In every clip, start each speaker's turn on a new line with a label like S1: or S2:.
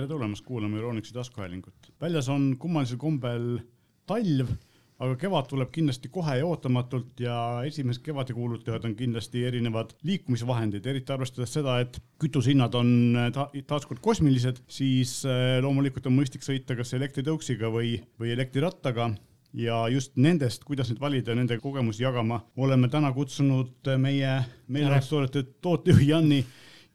S1: tere tulemast kuulama Euronixi taskuhäälingut. väljas on kummalisel kombel talv, aga kevad tuleb kindlasti kohe ja ootamatult ja esimesed kevadekuulutajad on kindlasti erinevad liikumisvahendid, eriti arvestades seda, et kütusehinnad on ta taaskord kosmilised, siis äh, loomulikult on mõistlik sõita kas elektritõuksiga või, või elektrirattaga. Ja just nendest, kuidas neid valida ja nende kogemusi jagama, oleme täna kutsunud meie meelelahutustoodete tootejuhi Janni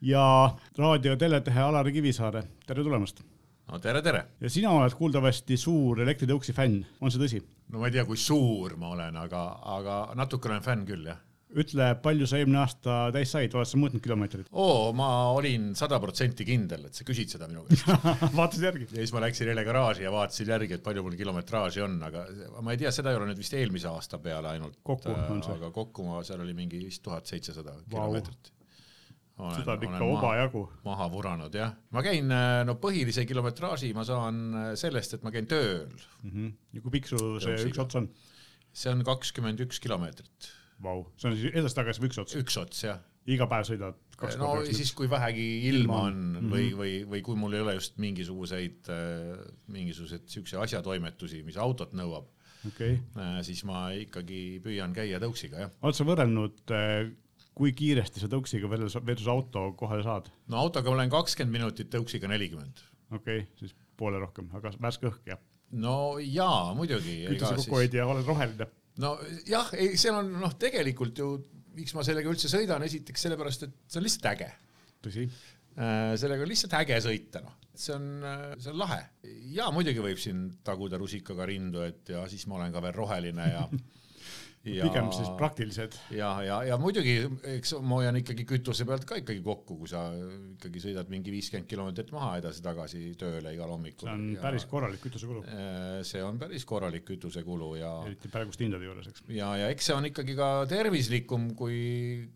S1: ja raadio- teletehe Alari Kivisaare, tere tulemast!
S2: no tere, tere!
S1: ja sina oled kuuldavasti suur elektritõuksi fänn, on see tõsi?
S2: no ma ei tea, kui suur ma olen, aga, aga natuke olen fänn küll, jah.
S1: ütle, palju sa eelmine aasta täis said, oled sa mõõtnud kilomeetreid?
S2: oo, ma olin sada protsenti kindel, et sa küsid seda minu käest
S1: vaatasid järgi?
S2: ja siis ma läksin jälle garaaži ja vaatasin järgi, et palju mul kilometraaži on, aga ma ei tea, seda ei ole nüüd vist eelmise aasta peale ainult.
S1: kokku on see?
S2: aga kokku ma, seal oli mingi vist tuhat seitsesada kilomeetrit
S1: olen, seda on ikka omajagu.
S2: maha vuranud jah, ma käin, äh, no põhilise kilometraaži ma saan äh, sellest, et ma käin tööl
S1: mm. -hmm. ja kui pikk sul see üks ots on?
S2: see on kakskümmend üks kilomeetrit.
S1: Vau, see on siis edasi-tagasi või üks ots?
S2: üks ots jah.
S1: iga päev sõidad kaks
S2: no siis, kui vähegi ilma on mm -hmm. või, või, või kui mul ei ole just mingisuguseid, äh, mingisuguseid siukse asjatoimetusi, mis autot nõuab
S1: okay.,
S2: siis ma ikkagi püüan käia tõuksiga jah.
S1: oled sa võrrelnud kui kiiresti sa tõuksiga versus, auto kohale saad?
S2: no autoga olen kakskümmend minutit, tõuksiga nelikümmend.
S1: okei okay,, siis poole rohkem, aga värske õhk jah?
S2: no jaa, muidugi.
S1: kütuse kokkuhoid ja oled roheline.
S2: no jah, ei, see on noh, tegelikult ju, miks ma sellega üldse sõidan, esiteks sellepärast, et see on lihtsalt äge.
S1: tõsi
S2: äh, sellega on lihtsalt äge sõita, noh, see on, äh, see on lahe. ja muidugi võib siin taguda rusikaga rindu, et ja siis ma olen ka veel roheline ja
S1: ja, pigem siis praktilised.
S2: ja, ja, ja muidugi, eks ma hoian ikkagi kütuse pealt ka ikkagi kokku, kui sa ikkagi sõidad mingi viiskümmend kilomeetrit maha edasi-tagasi tööle igal hommikul.
S1: see on ja, päris korralik kütusekulu.
S2: Äh, see on päris korralik kütusekulu ja.
S1: eriti praeguste hindade juures, eks.
S2: ja, ja eks see on ikkagi ka tervislikum, kui,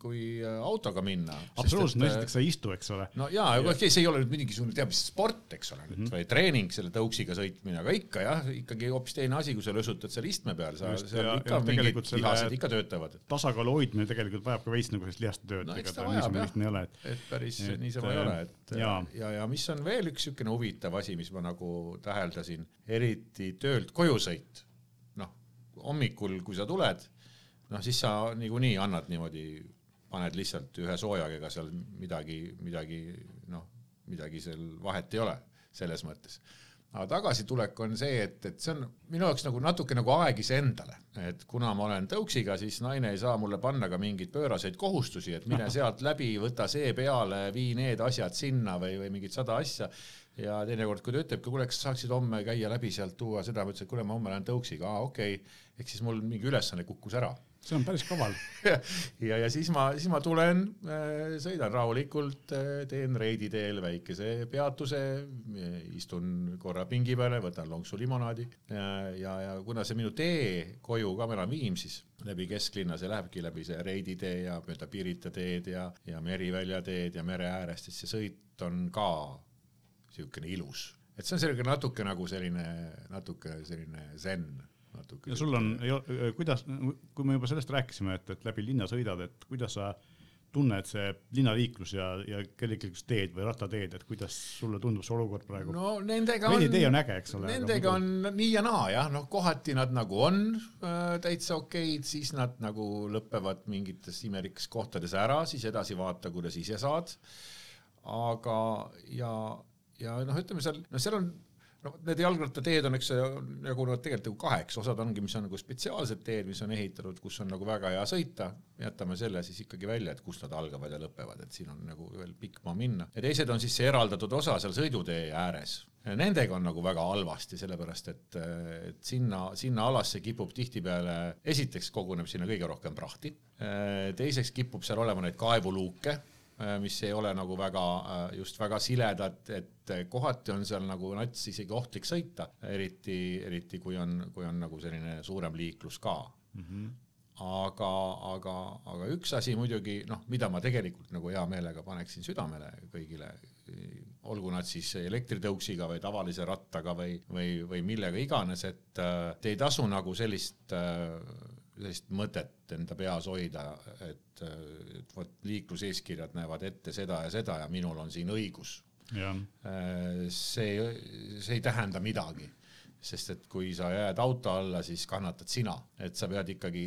S2: kui äh, autoga minna.
S1: absoluutselt, no esiteks sa ei istu, eks ole.
S2: no ja, aga okei, see ei ole nüüd mingisugune teab mis sport, eks ole mm, -hmm. või treening selle tõuksiga sõitmine, aga ikka jah, ikkagi hoopis teine asi, kui sa lösutad seal istme peal, sa seal ikka mingid lihased ikka töötavad.
S1: tasakaalu hoidmine tegelikult vajab ka veits nagu sellist lihaste tööd
S2: no,. eks ta vajab jah, et päris et, niisama ei ole, et ja, ja, ja mis on veel üks niisugune huvitav asi, mis ma nagu täheldasin, eriti töölt koju sõit. noh, hommikul, kui sa tuled, noh siis sa niikuinii annad niimoodi, paned lihtsalt ühe soojaga, ega seal midagi, midagi noh, midagi seal vahet ei ole selles mõttes aga tagasitulek on see, et, et see on minu jaoks nagu natuke nagu aeg iseendale, et kuna ma olen tõuksiga, siis naine ei saa mulle panna ka mingeid pööraseid kohustusi, et mine sealt läbi, võta see peale, vii need asjad sinna või, või mingid sada asja. ja teinekord, kui ta ütleb, kuule, kas sa saaksid homme käia läbi sealt, tuua seda, ma ütlesin, et kuule, ma homme lähen tõuksiga, aa okei okay., ehk siis mul mingi ülesanne kukkus ära
S1: see on päris kaval
S2: ja, ja siis ma, siis ma tulen, äh, sõidan rahulikult, äh, teen Reidi teel väikese peatuse, istun korra pingi peale, võtan lonksu limonaadi ja, ja, ja kuna see minu tee koju ka, ma elan Viimsis, läbi kesklinna, see lähebki läbi see Reidi tee ja mööda Pirita teed ja, ja Merivälja teed ja mere äärest, siis see sõit on ka niisugune ilus. et see on selline natuke nagu selline, natuke selline zen
S1: natuke. ja sul on, kuidas, kui me juba sellest rääkisime, et, et läbi linna sõidad, et kuidas sa tunned see linnaliiklus ja, ja kergliiklusteed või rattateed, et kuidas sulle tundub see olukord praegu?
S2: no nendega
S1: on, tee on äge, eks ole.
S2: Nendega on nii ja naa jah, noh, kohati nad nagu on äh, täitsa okeid, siis nad nagu lõpevad mingites imelikes kohtades ära, siis edasi vaata, kuidas ise saad. aga, ja, ja noh, ütleme seal, no seal on no need jalgrattateed on, eks jagunevad tegelikult nagu kaheks, osad ongi, mis on nagu spetsiaalsed teed, mis on ehitatud, kus on nagu väga hea sõita, jätame selle siis ikkagi välja, et kust nad algavad ja lõpevad, et siin on nagu veel pikk maa minna. ja teised on siis see eraldatud osa seal sõidutee ääres. Nendega on nagu väga halvasti, sellepärast et, et sinna, sinna alasse kipub tihtipeale, esiteks koguneb sinna kõige rohkem prahti, teiseks kipub seal olema neid kaevuluuke mis ei ole nagu väga, äh, just väga siledad, et kohati on seal nagu nats isegi ohtlik sõita, eriti, eriti kui on, kui on nagu selline suurem liiklus ka mm. -hmm aga, aga, aga üks asi muidugi noh, mida ma tegelikult nagu hea meelega paneksin südamele kõigile, olgu nad siis elektritõuksiga või tavalise rattaga või, või, või millega iganes, et äh, te ei tasu nagu sellist äh, sellist mõtet enda peas hoida, et, et vot liikluseeskirjad näevad ette seda ja seda ja minul on siin õigus. see, see ei tähenda midagi sest et kui sa jääd auto alla, siis kannatad sina, et sa pead ikkagi,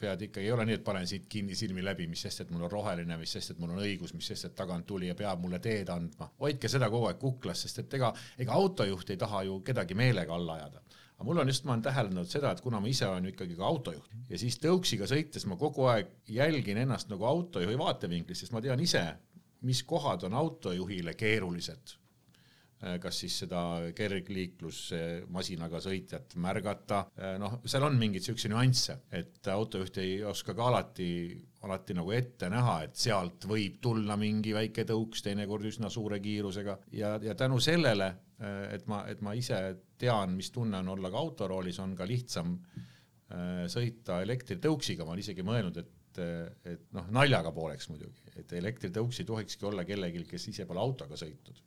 S2: pead ikkagi, ei ole nii, et panen siit kinni silmi läbi, mis sest, et mul on roheline, mis sest, et mul on õigus, mis sest, et tagant tuli ja peab mulle teed andma. hoidke seda kogu aeg kuklas, sest et ega, ega autojuht ei taha ju kedagi meelega alla ajada. Aga mul on just, ma olen täheldanud seda, et kuna ma ise olen ikkagi ka autojuht ja siis tõuksiga sõites ma kogu aeg jälgin ennast nagu autojuhi vaatevinklist, sest ma tean ise, mis kohad on autojuhile keerulised kas siis seda kergliiklusmasinaga sõitjat märgata, äh, noh, seal on mingeid siukseid nüansse, et autojuht ei oska ka alati, alati nagu ette näha, et sealt võib tulla mingi väike tõuks, teinekord üsna suure kiirusega. Ja, ja tänu sellele, äh, et ma, et ma ise tean, mis tunne on olla ka autoroolis, on ka lihtsam sõita elektritõuksiga, ma olen isegi mõelnud, et, et noh, naljaga pooleks muidugi et elektritõuks ei tohikski olla kellelgi, kes ise pole autoga sõitnud.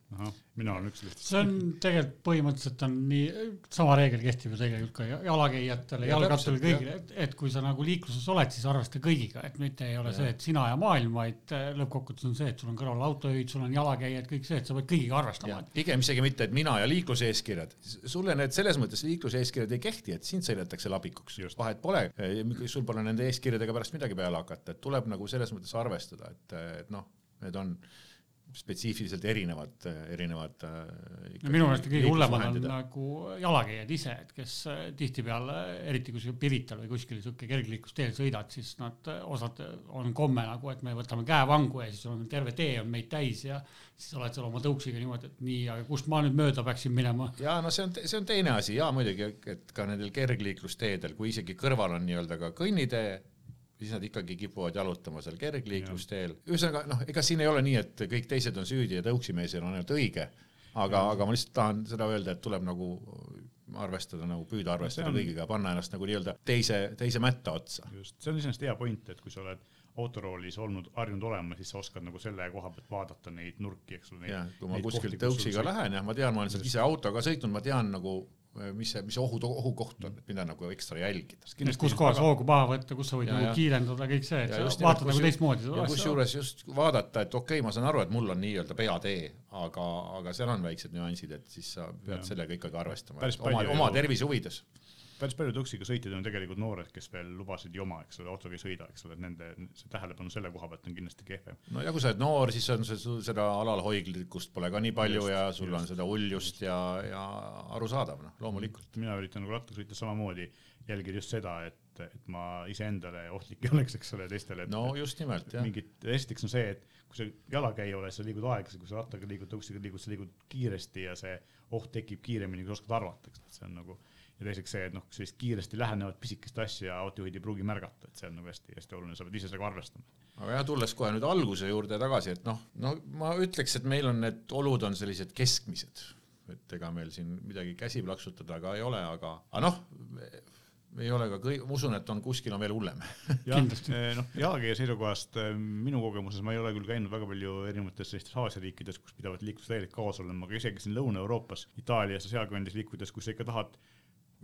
S1: mina olen üks lihtsalt.
S3: see on tegelikult põhimõtteliselt on nii, sama reegel kehtib ju tegelikult ka jalakäijatele ja, jalgratturile, kõigile, et, et kui sa nagu liikluses oled, siis arvesta kõigiga, et mitte ei ole ja. see, et sina ja maailm, vaid äh, lõppkokkuvõttes on see, et sul on kõrval autojuhid, sul on jalakäijad, kõik see, et sa pead kõigiga arvestama.
S2: pigem isegi mitte, et mina ja liikluseeskirjad, sulle need selles mõttes liikluseeskirjad ei kehti, et sind sõidetakse labikuks, vahet pole, sul pole nende eeskirjadega pärast midagi peale hakata, et tuleb nagu selles mõttes arvestada, et et noh, need on spetsiifiliselt erinevad, erinevad
S3: äh, no minu meelest kõige hullemad on nagu jalakäijad ise, et kes äh, tihtipeale, eriti kui sa Pirital või kuskil sihuke kergliiklusteel sõidad, siis nad, äh, osad on komme nagu, et me võtame käevangu ja siis on terve tee on meid täis ja siis oled seal oma tõuksiga niimoodi, et nii, aga kust ma nüüd mööda peaksin minema?
S2: ja no see on, see on teine asi ja muidugi, et ka nendel kergliiklusteedel, kui isegi kõrval on nii-öelda ka kõnnitee siis nad ikkagi kipuvad jalutama seal kergliiklusteel. ühesõnaga noh, ega siin ei ole nii, et kõik teised on süüdi ja tõuksimees on ainult õige, aga, aga ma lihtsalt tahan seda öelda, et tuleb nagu arvestada nagu püüda arvestada on... kõigiga, panna ennast nagu nii-öelda teise, teise mätta otsa.
S1: just, see on iseenesest hea point, et kui sa oled autoroolis olnud, harjunud olema, siis sa oskad nagu selle koha pealt vaadata neid nurki, eks ole.
S2: jah, kui ma kuskil tõuksiga lähen, jah, ma tean, ma olen sealt ise autoga sõitnud, ma tean nagu mis see, mis see ohu, ohukoht on, et mida nagu ekstra jälgida.
S3: kus kohas hoogu maha võtta, kus sa võid nagu kiirendada, kõik see, et sa vaatad nagu teistmoodi.
S2: kusjuures just vaadata, et okei okay,, ma saan aru, et mul on nii-öelda peatee, aga, aga seal on väiksed nüansid, et siis sa pead ja. sellega ikkagi arvestama, oma, oma tervise huvides
S1: päris paljud õksiga sõitjad on tegelikult noored, kes veel lubasid joma, eks ole, autoga ei sõida, eks ole, et nende see tähelepanu selle koha pealt on kindlasti kehvem.
S2: no ja kui sa oled noor, siis on see, seda alalhoidlikkust pole ka nii palju just, ja sul just, on seda uljust ja, ja arusaadav, noh, loomulikult.
S1: mina üritan nagu rattaga sõita samamoodi, jälgida just seda, et, et ma iseendale ohtlik ei oleks, eks ole, teistele.
S2: no just nimelt, jah.
S1: mingid, esiteks on see, et kui sa jalakäija oled, sa liigud aeglaselt, kui sa rattaga liigud, tõuksiga liigud, sa liigud kiiresti ja see oht tekib kiiremini, kui sa oskad arvata, eks, et see on nagu ja teiseks see, et noh, sellist kiiresti lähenevat pisikest asja autojuhid ei pruugi märgata, et see on nagu hästi-hästi oluline, sa pead ise sellega arvestama.
S2: aga jah, tulles kohe nüüd alguse juurde tagasi, et noh, no ma ütleks, et meil on need olud on sellised keskmised, et ega meil siin midagi käsi plaksutada ka ei ole, aga, aga noh, ei ole ka kõik, ma usun, et on kuskil on veel hullem.
S1: jah, eh, noh, jalakäija seisukohast eh, minu kogemuses ma ei ole küll käinud väga palju erinevates sellistes Aasia riikides, kus pidavad liiklusreeglid kaasa olema, aga isegi siin Lõuna-Euroopas, Itaalias ja sealkandis liikudes, kui sa ikka tahad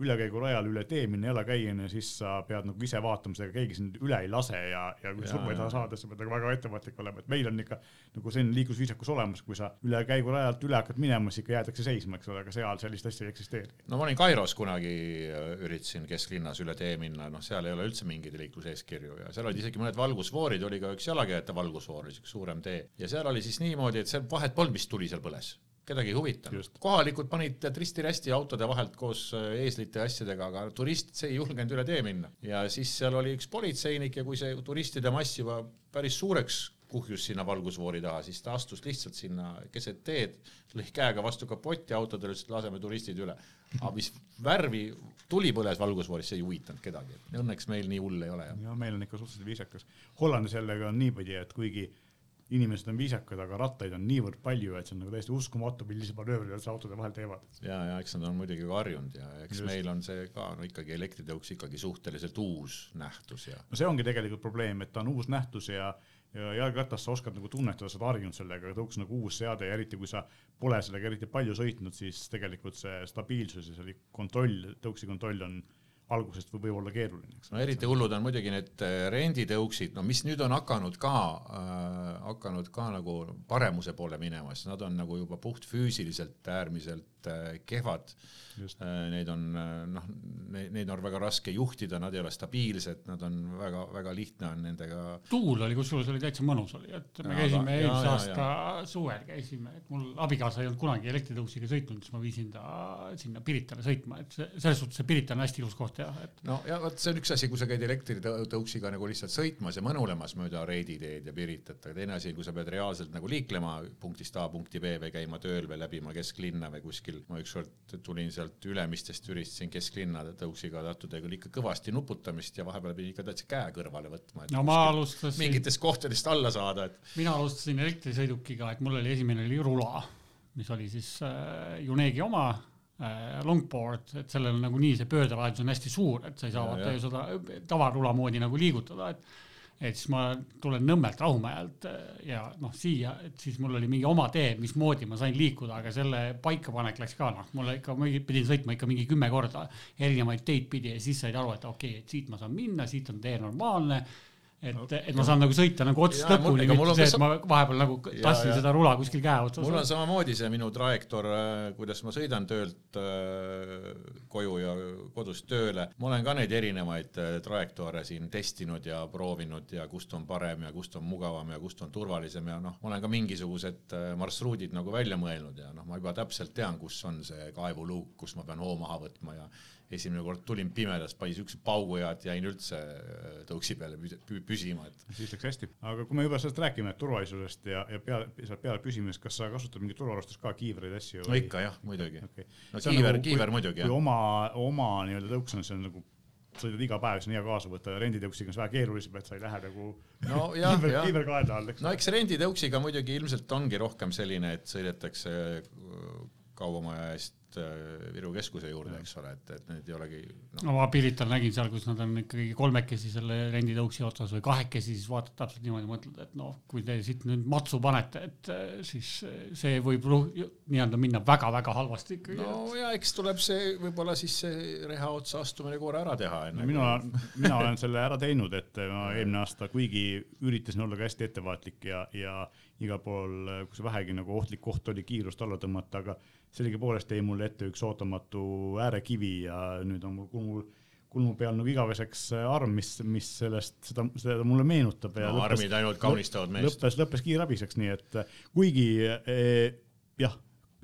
S1: ülekäigurajal üle tee minna jalakäijana, siis sa pead nagu ise vaatama seda, keegi sind üle ei lase ja, ja kui surma ei taha saada, siis sa pead nagu väga ettevaatlik olema, et meil on ikka nagu selline liiklusviisakus olemas, kui sa ülekäigurajalt üle hakkad minema, siis ikka jäädakse seisma, eks ole, aga seal sellist asja ei eksisteeri.
S2: no ma olin Kairos kunagi, äh, üritasin kesklinnas üle tee minna, noh, seal ei ole üldse mingeid liikluseeskirju ja seal olid isegi mõned valgusfoorid, oli ka üks jalakäijate valgusfoor, niisugune suurem tee. Ja seal oli siis niimoodi, et seal vahet polnud, mis tuli seal põles kedagi ei huvitanud. kohalikud panid tead risti-rästi autode vahelt koos äh, eeslite ja asjadega, aga turist, see ei julgenud üle tee minna. ja siis seal oli üks politseinik ja kui see turistide mass juba päris suureks kuhjus sinna valgusfoori taha, siis ta astus lihtsalt sinna keset teed, lõi käega vastu kapotti autodele, ütles, et laseme turistid üle. aga mis värvi tuli põles valgusfooris, see ei huvitanud kedagi. Õnneks meil nii hull ei ole.
S1: ja meil on ikka suhteliselt viisakas. Hollandis jällegi on niipidi, et kuigi inimesed on viisakad, aga rattaid on niivõrd palju, et see on nagu täiesti uskumatu, millise manöövri nad autode vahel teevad.
S2: ja, ja eks nad on muidugi ka harjunud ja eks Just. meil on see ka no ikkagi elektritõuks ikkagi suhteliselt uus nähtus ja.
S1: no see ongi tegelikult probleem, et ta on uus nähtus ja ja jalgratast sa oskad nagu tunnetada, sa oled harjunud sellega, aga tõuks nagu uus seade ja eriti kui sa pole sellega eriti palju sõitnud, siis tegelikult see stabiilsus ja see kontroll, tõuksi kontroll on algusest võib, võib olla keeruline,
S2: no eriti hullud on muidugi need äh, renditõuksid, no mis nüüd on hakanud ka äh,, hakanud ka nagu paremuse poole minema, sest nad on nagu juba puhtfüüsiliselt äärmiselt äh, kehvad. Äh, neid on äh, noh, neid on väga raske juhtida, nad ei ole stabiilsed, nad on väga-väga lihtne on nendega.
S3: tuul oli, kusjuures oli täitsa mõnus oli, et me ja, käisime eelmise aasta ja. suvel käisime, et mul abikaasa ei olnud kunagi elektritõuksiga sõitnud, siis ma viisin ta sinna Piritale sõitma, et selles suhtes see Pirita on hästi ilus koht jah, et.
S2: no ja vot see on üks asi, kui sa käid elektritõuksiga nagu lihtsalt sõitmas ja mõnulemas mööda Reidi teed ja Piritat, aga teine asi, kui sa pead reaalselt nagu liiklema punktist A punkti B või käima tööl või läbima kesklinna või kuskil. Ma ükskord tulin sealt Ülemistest, üritasin kesklinna tõuksiga tattuda ja küll ikka kõvasti nuputamist ja vahepeal pidin ikka täitsa käe kõrvale võtma.
S3: no ma alustasin.
S2: mingitest kohtadest alla saada, et.
S3: mina alustasin elektrisõidukiga, et mul oli esimene oli rula, mis oli siis äh, Junegi oma Äh, longboard, et sellel nagunii see pöördelahendus on hästi suur, et sa ei saa vaata ju seda tavarula moodi nagu liigutada, et et siis ma tulen Nõmmelt Rahumäelt äh, ja noh, siia, et siis mul oli mingi oma tee, mismoodi ma sain liikuda, aga selle paikapanek läks ka noh, mulle ikka, ma pidin sõitma ikka mingi kümme korda erinevaid teid pidi ja siis said aru, et okei okay,, et siit ma saan minna, siit on tee normaalne et, et ma saan nagu sõita nagu otsast lõpuni, mitte see, et ma vahepeal nagu tassin seda rula kuskil käe otsas.
S2: mul on samamoodi see minu trajektoor, äh, kuidas ma sõidan töölt äh, koju ja kodust tööle. ma olen ka neid erinevaid äh, trajektoore siin testinud ja proovinud ja kust on parem ja kust on mugavam ja kust on turvalisem ja noh, ma olen ka mingisugused marsruudid nagu välja mõelnud ja noh, ma juba täpselt tean, kus on see kaevuluuk, kus ma pean hoo maha võtma ja esimene kord tulin pimedas, panin siukse paugu ja jäin üldse äh, tõuksi peale püsima, et.
S1: siis läks hästi, aga kui me juba sellest räägime, turvalisusest ja, ja peale, sealt peale püsimisest, kas sa kasutad mingit turvavarustust ka, kiivreid, asju?
S2: no ikka jah, muidugi okay.. no kiiver nagu,, kiiver muidugi
S1: jah. kui oma, oma nii-öelda tõuks on, see on nagu sõidad iga päev, siis on hea kaasa võtta, renditõuksiga on see vähe keerulisem, et sa ei lähe nagu
S2: no,
S1: kiiver, kiiver kaela all, eks.
S2: no eks renditõuksiga muidugi ilmselt ongi rohkem selline, et sõidetakse kaubamaja eest Äh, Viru keskuse juurde, eks ole, et, et need ei olegi
S3: no.. no ma Pirital nägin seal, kus nad on ikkagi kolmekesi selle renditõuksi otsas või kahekesi, siis vaatad täpselt niimoodi, mõtled, et noh, kui te siit nüüd matsu panete, et äh, siis äh, see võib nii-öelda minna väga-väga halvasti ikkagi.
S2: no ja eks tuleb see võib-olla siis see reha otsa astumine korra ära teha enne
S1: no,. mina, mina olen selle ära teinud, et ma eelmine aasta, kuigi üritasin olla ka hästi ettevaatlik ja, ja igal pool, kus vähegi nagu ohtlik koht oli, kiirust alla tõmmata, aga sellegipoolest jäi mulle ette üks ootamatu äärekivi ja nüüd on mul kulmu, kulmu peal nagu igaveseks arm, mis, mis sellest, seda, seda mulle meenutab.
S2: no lõppes, armid ainult kaunistavad meest.
S1: lõppes, lõppes kiirabiseks, nii et kuigi eh, jah,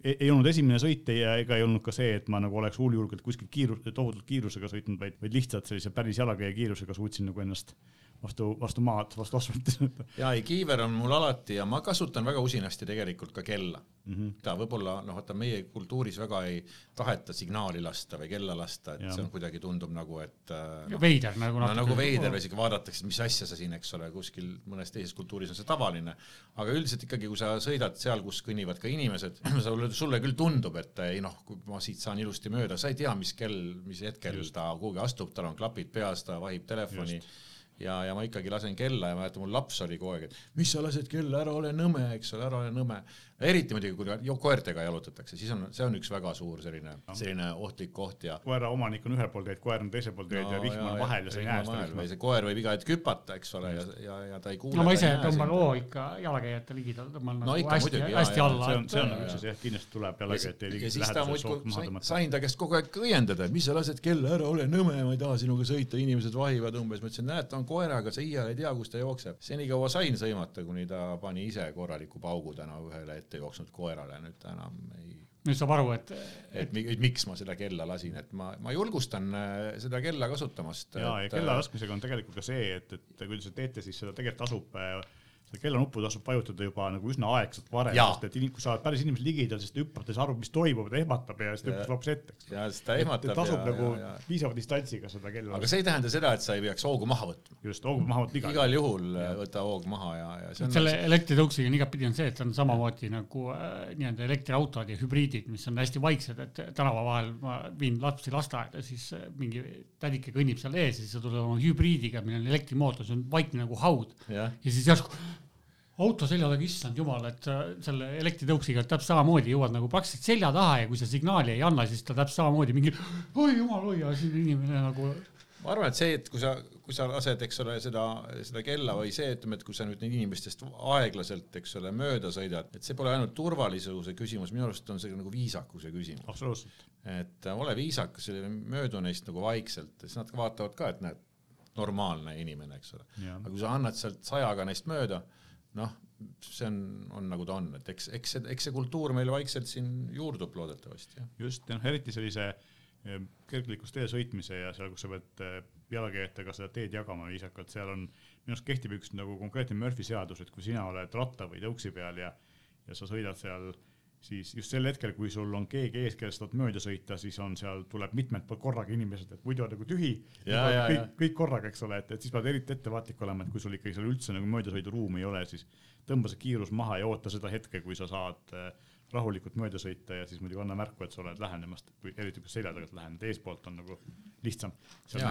S1: ei olnud esimene sõit ja ega ei olnud ka see, et ma nagu oleks huuljulgelt kuskilt kiirus, tohutult kiirusega sõitnud, vaid, vaid lihtsalt sellise päris jalakäija kiirusega suutsin nagu ennast vastu, vastu maad, vastu asfalti
S2: ja ei, kiiver on mul alati ja ma kasutan väga usinasti tegelikult ka kella mm. -hmm. ta võib-olla noh, vaata meie kultuuris väga ei taheta signaali lasta või kella lasta, et ja. see on kuidagi tundub nagu, et
S3: äh, no,. veider nagu
S2: no, nagu veider või isegi vaadatakse, mis asja sa siin, eks ole, kuskil mõnes teises kultuuris on see tavaline. aga üldiselt ikkagi, kui sa sõidad seal, kus kõnnivad ka inimesed, sulle, sulle küll tundub, et ei noh, ma siit saan ilusti mööda, sa ei tea, mis kell, mis hetkel Just. ta kuhugi astub, tal on klapid peas, ta vahib telefoni Just ja, ja ma ikkagi lasen kella ja mäletan, mul laps oli kogu aeg, et mis sa lased kella, ära ole nõme, eks ole, ära ole nõme eriti muidugi, kui koertega jalutatakse, siis on, see on üks väga suur selline, selline ohtlik koht ja.
S1: koera omanik on ühel pool teed, koer on teisel pool teed no, ja vihm on vahel ja sa ei näe
S2: seda. või see koer võib iga hetk hüpata, eks ole, ja, ja, ja ta ei kuule.
S3: no ma ise tõmban hoo ikka jalakäijate ligidal, tõmban
S2: no,
S3: nagu hästi, hästi alla.
S1: see on, see on üks asi jah, kindlasti tuleb jalakäijate
S2: maha tõmmata. sain ta käest kogu aeg õiendada, et mis sa lased kella ära, ole nõme, ma ei taha sinuga sõita, inimesed vahivad umbes, ma ütlesin, näed, ta on koeraga, sa iial ei tea, kus ta jookseb. senikaua sain sõimata, kuni ta pani ise korraliku paugu täna ühele ette jooksnud koerale nüüd enam ei.
S3: nüüd saab aru, et,
S2: et, et miks ma seda kella lasin, et ma, ma julgustan äh, seda kella kasutamast.
S1: ja, ja kella laskmisega on tegelikult ka see, et, et kui te seda teete, siis seda tegelikult tasub äh, seda kellanuppu tasub vajutada juba nagu üsna aegselt varem, sest et kui sa oled päris inimese ligidal, siis ta hüppab, ta ei saa aru, mis toimub, ta ehmatab ja siis ta hüppab hoopis ette.
S2: ja siis ta ehmatab.
S1: tasub ja, nagu ja, ja. piisava distantsiga seda kella.
S2: aga see ei tähenda seda, et sa ei peaks hoogu maha võtma.
S1: just, hoogu maha võtta
S2: igal, igal juhul ja. võta hoog maha ja, ja
S3: on selle nagu... elektritõuksiga on igatpidi on see, et on samamoodi nagu äh, nii-öelda elektriautod ja hübriidid, mis on hästi vaiksed, et tänava vahel ma viin lapsi lasteaeda, siis äh, mingi tädike kõnnib seal ees ja siis sa tuled oma hübriidiga, millel on elektrimootor, see on vaikne nagu haud ja, ja siis järsku auto selja taga, issand jumal, et selle elektritõuksiga täpselt samamoodi jõuad nagu praktiliselt selja taha ja kui sa signaali ei anna, siis ta täpselt samamoodi mingi oi jumal, oi, ja siin inimene nagu.
S2: ma arvan, et see, et kui sa, kui sa lased, eks ole, seda, seda kella või see, ütleme, et kui sa nüüd inimestest aeglaselt, eks ole, mööda sõidad, et see pole ainult turvalisuse küsimus, minu arust on see nagu viisakuse küsimus.
S1: absoluutselt.
S2: et ole viisakas, möödu neist nagu vaikselt, siis nad vaatavad ka, et näed, normaalne inimene, eks ole. aga kui sa annad sealt sajaga neist mööda, noh, see on, on nagu ta on, et eks, eks see, eks see kultuur meil vaikselt siin juurdub loodetavasti.
S1: just, noh, eriti sellise eh, kergliiklustee sõitmise ja seal, kus sa pead eh, jalakäijatega seda teed jagama viisakalt, seal on, minu arust kehtib üks nagu konkreetne Murphy seadus, et kui sina oled ratta või tõuksi peal ja, ja sa sõidad seal siis just sel hetkel, kui sul on keegi ees, kellest tahad mööda sõita, siis on seal, tuleb mitmelt poolt korraga inimesed, et muidu on nagu tühi. kõik, kõik korraga, eks ole, et, et siis pead eriti ettevaatlik olema, et kui sul ikkagi seal üldse nagu möödasõiduruumi ei ole, siis tõmba see kiirus maha ja oota seda hetke, kui sa saad äh, rahulikult mööda sõita ja siis muidugi anna märku, et sa oled lähenemas, kui eriti kui selja tagant lähened, eespoolt on nagu lihtsam.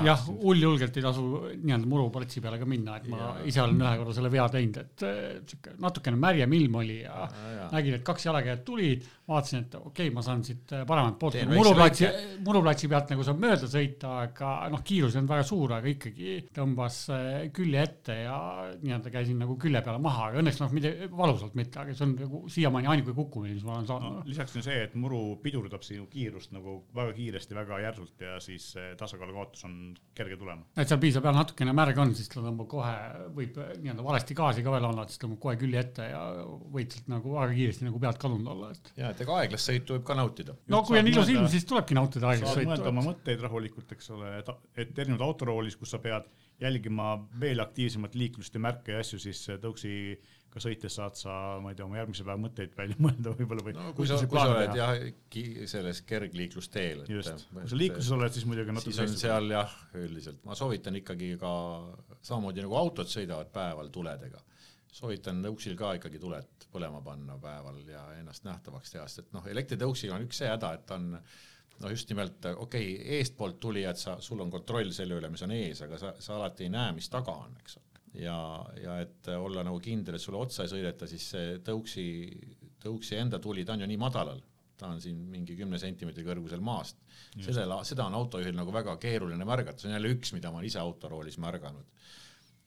S3: jah, hulljulgelt ei tasu nii-öelda muruplatsi peale ka minna, et ma ja. ise olen ühe korra selle vea teinud, et sihuke natukene märjem ilm oli ja, ja, ja. nägin, et kaks jalakäijat tulid, vaatasin, et okei okay,, ma saan siit paremalt poolt nagu muruplatsi, muruplatsi pealt nagu saab mööda sõita, aga noh, kiirus ei olnud väga suur, aga ikkagi tõmbas eh, külje ette ja nii-öelda käisin nagu külje peale maha, aga õnneks noh, mitte valusalt mitte, aga see on nagu siiamaani ainuke kukkumine, mis ma olen saanud
S1: no,. lisaks on see, et muru pidurdab sinu kiirust nagu väga kiiresti, väga järsult ja siis tasakaalu kaotus on kerge tulema.
S3: et seal piisab jah, natukene märg on, siis ta tõmbab kohe, võib nii-öelda valesti gaasi ka veel olla, et siis tõmbab kohe külje ette ja võid sealt nagu väga kiiresti nagu pealt kadunud olla, et.
S2: ja, et ega aeglast sõitu võib ka nautida.
S3: no kui on ilus ilm, siis tulebki nautida aeglast
S1: sõitu. mõelda oma mõtteid rahulikult, eks ole, et, et erinevad autoroolis, kus sa pead jälgima veel aktiivsemat liiklust ja märke ja asju, siis tõuksi ka sõites saad sa, ma ei tea, oma järgmise päeva mõtteid välja mõelda võib-olla või
S2: no, kui sa, kui sa oled jah, selles kergliiklusteel.
S1: just, kui sa liikluses oled, siis muidugi
S2: natuke siis on seal jah, üldiselt. Ma soovitan ikkagi ka samamoodi nagu autod sõidavad päeval tuledega, soovitan tõuksil ka ikkagi tuled põlema panna päeval ja ennast nähtavaks teha, sest et noh, elektritõuksiga on üks see häda, et on no just nimelt okei okay,, eestpoolt tulijad, sa, sul on kontroll selle üle, mis on ees, aga sa, sa alati ei näe, mis taga on, eks ole ja, ja et olla nagu kindel, et sulle otsa ei sõideta, siis see tõuksi, tõuksi enda tuli, ta on ju nii madalal, ta on siin mingi kümne sentimeetri kõrgusel maast. sellel, seda on autojuhil nagu väga keeruline märgata, see on jälle üks, mida ma olen ise autoroolis märganud.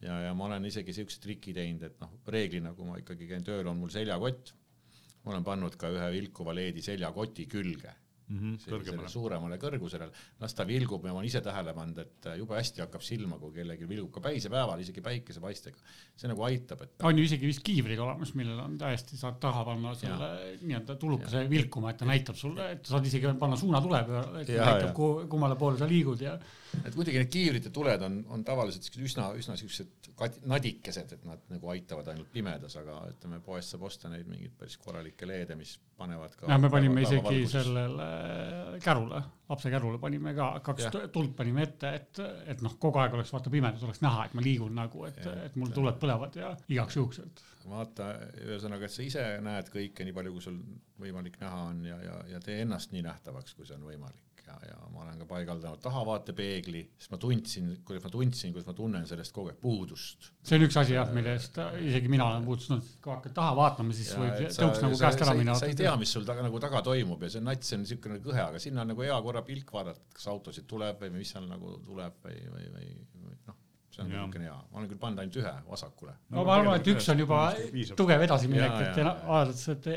S2: ja, ja ma olen isegi siukse triki teinud, et noh, reeglina, kui ma ikkagi käin tööl, on mul seljakott. ma olen pannud ka ühe vilkuva leedi seljakoti külge mm -hmm, suuremale kõrgusele, las ta vilgub ja ma olen ise tähele pannud, et jube hästi hakkab silma, kui kellelgi vilgub ka päisepäeval, isegi päikesepaistega. see nagu aitab, et.
S3: on ju isegi vist kiivrid olemas, millel on täiesti, saad taha panna selle nii-öelda tulukese vilkuma, et ta näitab sulle, et saad isegi panna suunatule peale, et ja, näitab, kummale poole sa liigud ja.
S2: et muidugi need kiivrite tuled on, on tavaliselt siuksed üsna, üsna siuksed nadikesed, et nad nagu aitavad ainult pimedas, aga ütleme, poest saab osta neid mingeid päris korralikke leede, mis panevad ka.
S3: ja me panime isegi sellele kärule, lapse kärule panime ka kaks ja. tuld panime ette, et, et noh, kogu aeg oleks vaata pimedus oleks näha, et ma liigun nagu, et, et mul tuled põlevad ja igaks juhuks, et.
S2: vaata, ühesõnaga, et sa ise näed kõike nii palju, kui sul võimalik näha on ja, ja, ja tee ennast nii nähtavaks, kui see on võimalik ja, ja ma olen ka paigaldanud tahavaatepeegli, sest ma tundsin, kuidas ma tundsin, kuidas ma tunnen sellest kogu aeg puudust.
S3: see on üks asi jah, mille eest isegi mina olen puudustanud, kui hakkad taha vaatama, siis ja, võib tõuks nagu käest ära minna.
S2: sa ei tea, mis sul taga nagu taga toimub ja see nats on niisugune kõhe, aga sinna on nagu hea korra pilk vaadata, kas autosid tuleb või mis seal nagu tuleb või, või, või, või noh see on niisugune hea, ma olen küll pannud ainult ühe vasakule.
S3: no ma arvan, et üks on juba tugev edasiminek, et vaadates, et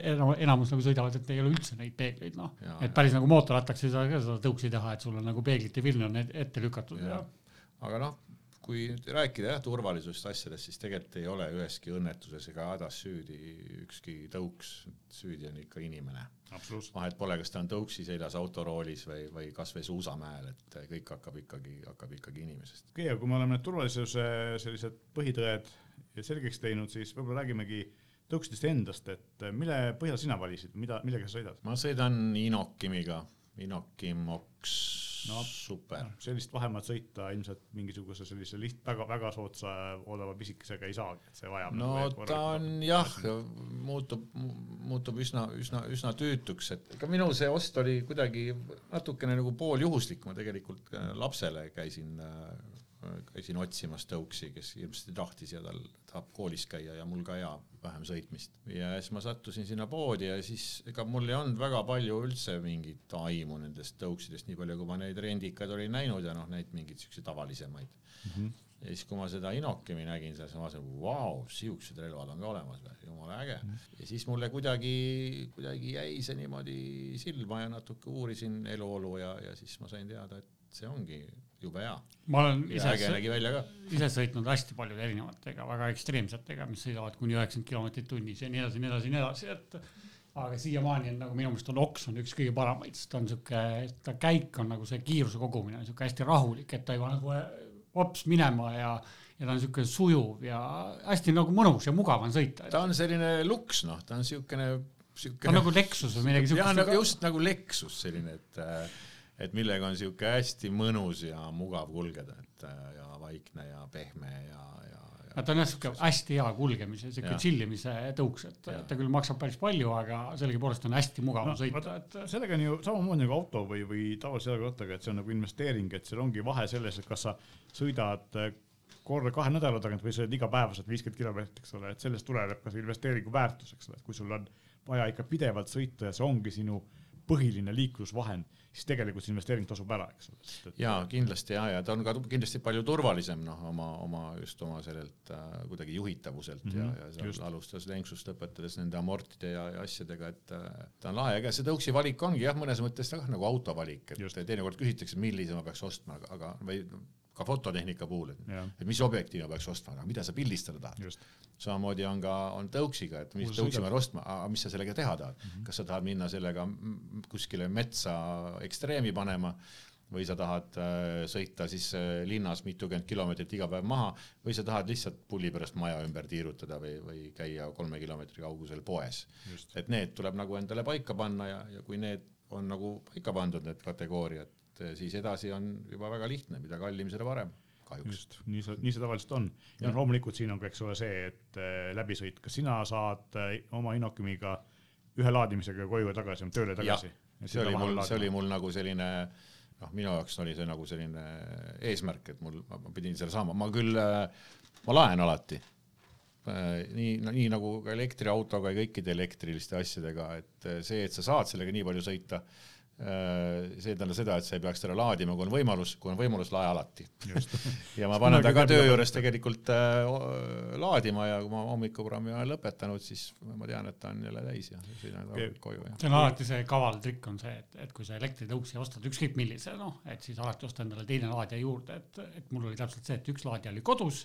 S3: enamus nagu sõidavad, et ei ole üldse neid peegleid, noh. et päris nagu mootorrattaks ei saa ka seda tõuksi teha, et sul on nagu peeglite viln on ette lükatud ja,
S2: ja. aga noh, kui rääkida jah turvalisusest asjadest, siis tegelikult ei ole üheski õnnetuses ega hädas süüdi ükski tõuks, süüdi on ikka inimene. Vahet pole, kas ta on tõuksi seljas autoroolis või, või kasvõi suusamäel, et kõik hakkab ikkagi, hakkab ikkagi inimesest.
S1: okei okay,, aga kui me oleme need turvalisuse sellised põhitõed selgeks teinud, siis võib-olla räägimegi tõuksidest endast, et mille põhjal sina valisid, mida, millega sa sõidad?
S2: ma sõidan Inokimiga, Inokim Oks no super.
S1: sellist vahemaad sõita ilmselt mingisuguse sellise liht-, väga, väga soodsa odava pisikesega ei saagi, et see vajab.
S2: no nagu ta on jah, muutub, muutub üsna, üsna, üsna tüütuks, et ega minu see ost oli kuidagi natukene nagu pooljuhuslik, ma tegelikult äh, lapsele käisin äh, käisin otsimas tõuksi, kes hirmsasti tahtis ja tal tahab koolis käia ja mul ka hea vähem sõitmist. ja siis ma sattusin sinna poodi ja siis ega mul ei olnud väga palju üldse mingit aimu nendest tõuksidest, nii palju kui ma neid rendikaid olin näinud ja noh, neid mingeid siukseid tavalisemaid mm. -hmm. ja siis, kui ma seda Inokimi nägin, siis ma mõtlesin, vau, siuksed relvad on ka olemas jumala äge mm. -hmm. ja siis mulle kuidagi, kuidagi jäi see niimoodi silma ja natuke uurisin eluolu ja, ja siis ma sain teada, et see ongi jube hea.
S3: ma olen
S2: ise,
S3: ise sõitnud hästi paljude erinevatega, väga ekstreemsetega, mis sõidavad kuni üheksakümmend kilomeetrit tunnis ja nii edasi, nii edasi, nii edasi, et aga siiamaani on nagu minu meelest on Oks on üks kõige paremaid, sest ta on sihuke, ta käik on nagu see kiiruse kogumine on sihuke hästi rahulik, et ta ei pane nagu hops minema ja, ja ta on sihuke sujuv ja hästi nagu mõnus ja mugav on sõita.
S2: ta on selline luks, noh, ta on siukene,
S3: siukene. nagu Lexus või midagi
S2: siukest. Nagu, just nagu Lexus selline, et äh, et millega on sihuke hästi mõnus ja mugav kulgeda, et äh, ja vaikne ja pehme ja, ja, ja.
S3: ta on jah sihuke hästi hea kulgemise, sihuke tšillimise tõuks, et ja. ta küll maksab päris palju, aga sellegipoolest on hästi mugav no, sõita,
S1: et. sellega on ju samamoodi nagu auto või, või tavalise jalgrattaga, et see on nagu investeering, et seal ongi vahe selles, et kas sa sõidad äh, korra kahe nädala tagant või sõidad igapäevaselt viiskümmend kilomeetrit, eks ole, et sellest tuleneb ka see investeeringu väärtus, eks ole, et kui sul on vaja ikka pidevalt sõita ja see ongi sinu põhiline liiklusvahend, siis tegelikult see investeering tasub ära, eks ole.
S2: ja kindlasti ja, ja ta on ka kindlasti palju turvalisem noh, oma, oma just oma sellelt äh, kuidagi juhitavuselt mm -hmm. ja, mhm, ja seal alustas lenksust õpetades nende amortide ja, ja asjadega, et äh, ta on lahe, ega see tõuksi valik ongi jah, mõnes mõttes ka nagu auto valik, et teinekord küsitakse, millise ma peaks ostma, aga või ka fototehnika puhul, et, mis objektiivi ma peaks ostma, aga mida sa pildistada tahad. samamoodi on ka, on tõuksiga, et mis tõuksi ma pean ostma, aga mis sa sellega teha tahad mm. -hmm. kas sa tahad minna sellega kuskile metsa ekstreemi panema või sa tahad äh, sõita siis äh, linnas mitukümmend kilomeetrit iga päev maha või sa tahad lihtsalt pulli pärast maja ümber tiirutada või, või käia kolme kilomeetri kaugusel poes. et need tuleb nagu endale paika panna ja, ja kui need on nagu paika pandud, need kategooriad, et eh, siis edasi on juba väga lihtne, mida kallim, seda parem kahjuks. just,
S1: nii see, nii see tavaliselt on. ja noh, loomulikult siin on ka, eks ole, see, et äh, läbisõit, kas sina saad äh, oma Inokimiga ühe laadimisega koju tagasi, tööle tagasi?
S2: see oli mul, see oli mul nagu selline noh, minu jaoks oli see nagu selline eesmärk, et mul, ma pidin selle saama, ma küll, ma laen alati nii no,, nii nagu ka elektriautoga ja kõikide elektriliste asjadega, et see, et sa saad sellega nii palju sõita see ei tähenda seda, et sa ei peaks teda laadima, kui on võimalus, kui on võimalus, lae alati. ja ma panen ta ka töö juures tegelikult äh, laadima ja kui ma hommikuprogrammi olen lõpetanud, siis ma tean, et ta on jälle täis ja sõidan koju.
S3: see on alati see kaval trikk on see, et, et kui sa elektritõuksi ostad ükskõik millise, noh, et siis alati osta endale teine laadija juurde, et, et mul oli täpselt see, et üks laadija oli kodus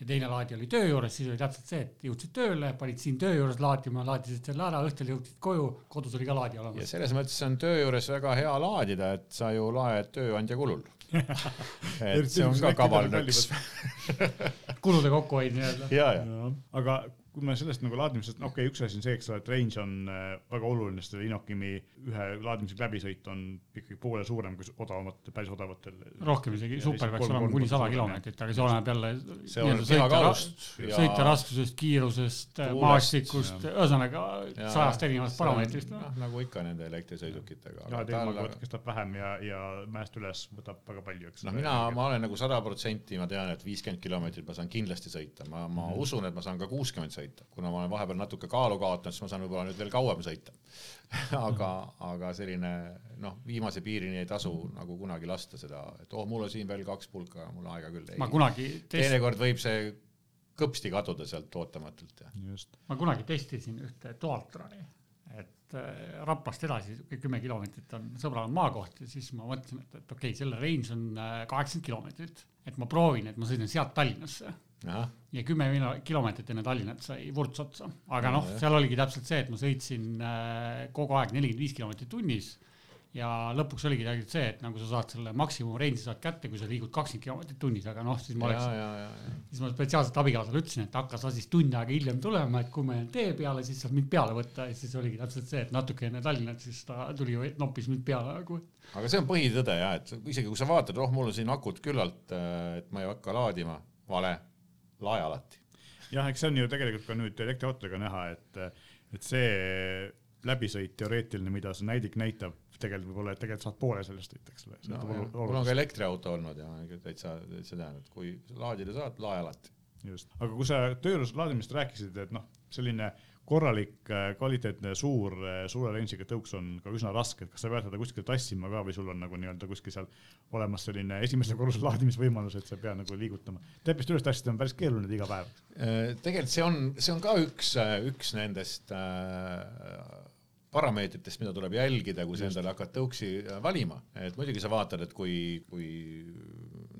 S3: ja teine laadija oli töö juures, siis oli täpselt see, et jõudsid tööle, panid siin töö juures laadima, laadisid selle ära, õhtul jõudsid koju, kodus oli ka laadija olemas.
S2: ja selles mõttes on töö juures väga hea laadida, et sa ju laed tööandja kulul et see on ka kaval nõks
S3: kulude kokkuhoid nii-öelda.
S2: ja, ja.
S1: aga kui me sellest nagu laadimisest, okei okay,, üks asi on see, eks ole, et range on äh, väga oluline, sest Inokimi ühe laadimisega läbisõit on ikkagi poole suurem kui odavamatel, päris odavatel.
S3: rohkem isegi, super peaks olema kuni sada kilomeetrit, aga see oleneb jälle
S2: sõita,
S3: raskusest, kiirusest, maastikust, ühesõnaga sajast erinevast parameetrist.
S2: noh, nagu ikka nende elektrisõidukitega.
S1: ja teemaga kestab vähem ja, ja mäest üles võtab väga palju, eks.
S2: noh, mina, ma olen nagu sada protsenti, ma tean, et viiskümmend kilomeetrit ma saan kindlasti sõita, ma, ma mm. usun, et ma saan ka kuuskümmend sõita sõita, kuna ma olen vahepeal natuke kaalu kaotanud, siis ma saan võib-olla nüüd veel kauem sõita. Aga, aga selline noh, viimase piirini ei tasu nagu kunagi lasta seda, et oh, mul on siin veel kaks pulka, mul aega küll ei.
S3: ma kunagi
S2: test... teinekord võib see kõpsti kaduda sealt ootamatult ja.
S3: ma kunagi testisin ühte Dualtroni, et äh, Raplast edasi kümme kilomeetrit on sõbral maakoht ja siis ma mõtlesin, et, et okei okay,, selle range on äh, kaheksakümmend kilomeetrit, et ma proovin, et ma sõidan sealt Tallinnasse ja kümme kilomeetrit enne Tallinnat sai vurts otsa, aga noh, seal oligi täpselt see, et ma sõitsin äh, kogu aeg nelikümmend viis kilomeetrit tunnis. Ja lõpuks oligi tegelikult see, et nagu sa saad selle maksimum range'i saad kätte, kui sa liigud kakskümmend kilomeetrit tunnis, aga noh, siis ma oleks, siis ma spetsiaalselt abikaasale ütlesin, et hakka sa siis tund aega hiljem tulema, et kui ma jään tee peale, siis saad mind peale võtta. Ja siis oligi täpselt see, et natuke enne Tallinnat, siis ta tuli, noppis mind peale nagu.
S2: aga see on põhitõde ja, et isegi kui sa vaatad, oh, mul on siin akut küllalt, äh, et ma ei hakka laadima, vale lae alati.
S1: jah, eks see on ju tegelikult ka nüüd elektriautodega näha, et, et see läbisõit teoreetiline, mida see näidik näitab, tegelikult võib-olla, et tegelikult saad poole sellest sõita, eks ole.
S2: Mul on ka elektriauto olnud ja täitsa, täitsa tean, et kui laadida saad, lae alati.
S1: just, aga kui sa tööjuures laadimisest rääkisid, et noh, selline korralik, äh, kvaliteetne, suur, äh, suure range'iga tõuks on ka üsna raske, et kas sa pead seda kuskile tassima ka või sul on nagu nii-öelda kuskil seal olemas selline esimese korruse laadimisvõimalus, et sa ei pea nagu liigutama. trepist üles tassida on päris keeruline iga päev.
S2: Äh, tegelikult see on, see on ka üks, üks nendest äh, parameetritest, mida tuleb jälgida, kui sa endale hakkad tõuksi valima, et muidugi sa vaatad, et kui, kui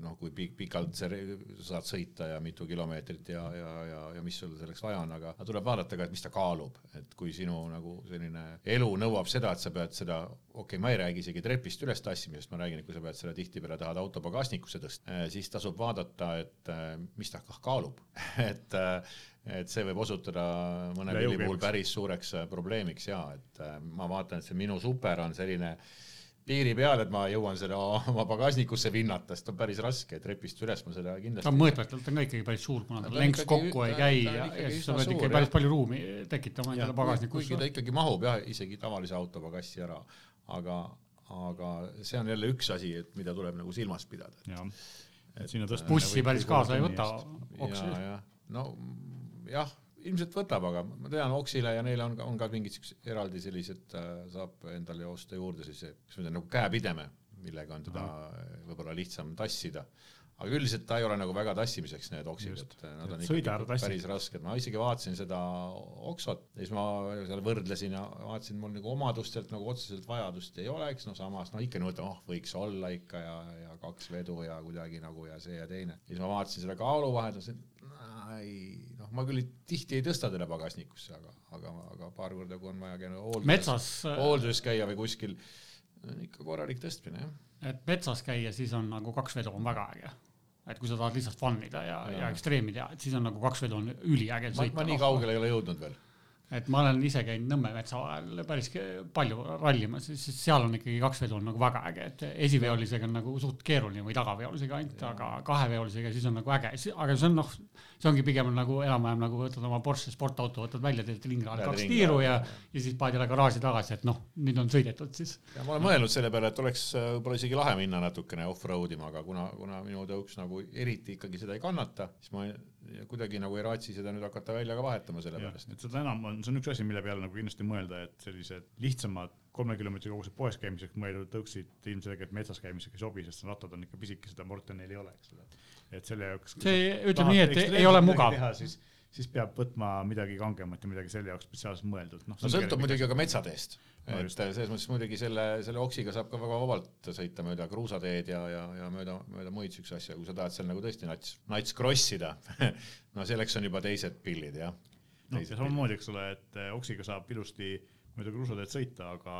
S2: noh, kui pikalt sa saad sõita ja mitu kilomeetrit ja, ja, ja, ja mis sul selleks vaja on, aga tuleb vaadata ka, et mis ta kaalub, et kui sinu nagu selline elu nõuab seda, et sa pead seda, okei okay,, ma ei räägi isegi trepist üles tassimisest, ma räägin, et kui sa pead selle tihtipeale tahad auto pagasnikusse tõsta, eh, siis tasub vaadata, et eh, mis ta kaalub. Et eh, et see võib osutuda mõne pilli puhul päris suureks probleemiks ja et ma vaatan, et see minu super on selline piiri peal, et ma jõuan seda oma pagasnikusse vinnata, sest on päris raske trepist üles ma seda kindlasti.
S3: ta mõõtmetelt on ka ikkagi päris suur, kuna ta lenks kokku ei käi ja, ja siis sa pead ikkagi päris palju ruumi tekitama endale pagasnikusse.
S2: kuigi ta ikkagi mahub jah, isegi tavalise auto pagassi ära, aga, aga see on jälle üks asi, et mida tuleb nagu silmas pidada.
S3: et sinna tõstmine. bussi päris kaasa ei võta.
S2: ja, ja no jah ilmselt võtab, aga ma tean Oksile ja neile on ka, on ka mingid siuksed eraldi sellised äh,, saab endale osta juurde siis, kas ma ütlen nagu käepideme, millega on teda võib-olla lihtsam tassida. aga üldiselt ta ei ole nagu väga tassimiseks need oksid, et nad on
S1: ikkagi
S2: päris rasked, ma isegi vaatasin seda oksot ja siis ma seal võrdlesin ja vaatasin, mul nagu omadustelt nagu otseselt vajadust ei oleks, no samas no ikka niimoodi, oh võiks olla ikka ja, ja kaks vedu ja kuidagi nagu ja see ja teine. ja siis ma vaatasin seda kaaluvahet, mõtlesin, ei noh, ma küll tihti ei tõsta teda pagasnikusse, aga, aga, aga paar korda, kui on vaja käia hoolduses,
S3: metsas,
S2: hoolduses käia või kuskil, ikka korralik tõstmine, jah.
S3: et metsas käia, siis on nagu kaks vedu on väga äge et kui sa tahad lihtsalt fun ida ja, ja, ja ekstreemi teha, et siis on nagu kaks vedu on üliäge
S2: sõita. ma nii kaugele ei ole jõudnud veel
S3: et ma olen ise käinud Nõmme metsa vahel päris palju rallimas, siis seal on ikkagi kaks vedu on nagu väga äge, et esiveolisega on nagu suht keeruline või tagaveolisega ainult, aga kaheveolisega siis on nagu äge, aga see on noh, see ongi pigem nagu enam-vähem nagu võtad oma Porsche sportauto, võtad välja, teed ringrajal kaks tiiru ja, ja siis paned jälle garaaži tagasi, et noh, nüüd on sõidetud siis.
S2: ja ma olen mõelnud selle peale, et oleks äh, võib-olla isegi lahe minna natukene off-road ima, aga kuna, kuna minu tõuks nagu eriti ikkagi seda ei kannata, siis ma kuidagi nagu ei raatsi seda nüüd hakata välja ka vahetama selle pärast.
S1: et seda enam on, see on üks asi, mille peale nagu kindlasti mõelda, et sellised lihtsamad kolme kilomeetri kaugused poes käimiseks mõeldud tõuksid ilmselgelt metsas käimiseks ei sobi, sest rattad on ikka pisikesed ja morte neil ei ole, eks ole. et selle jaoks.
S3: see ütleme nii, et ei ole mugav.
S1: siis, siis peab võtma midagi kangemat ja midagi selle jaoks spetsiaalselt mõeldud.
S2: no, no sõltub muidugi ka metsateest. Et selles mõttes muidugi selle, selle oksiga saab ka väga vabalt sõita mööda kruusateed ja, ja, ja mööda, mööda muid siukseid asju, kui sa tahad seal nagu tõesti nats, nats cross ida no selleks on juba teised pillid jah.
S1: noh, ja samamoodi, eks ole, et eh, oksiga saab ilusti mööda kruusateed sõita, aga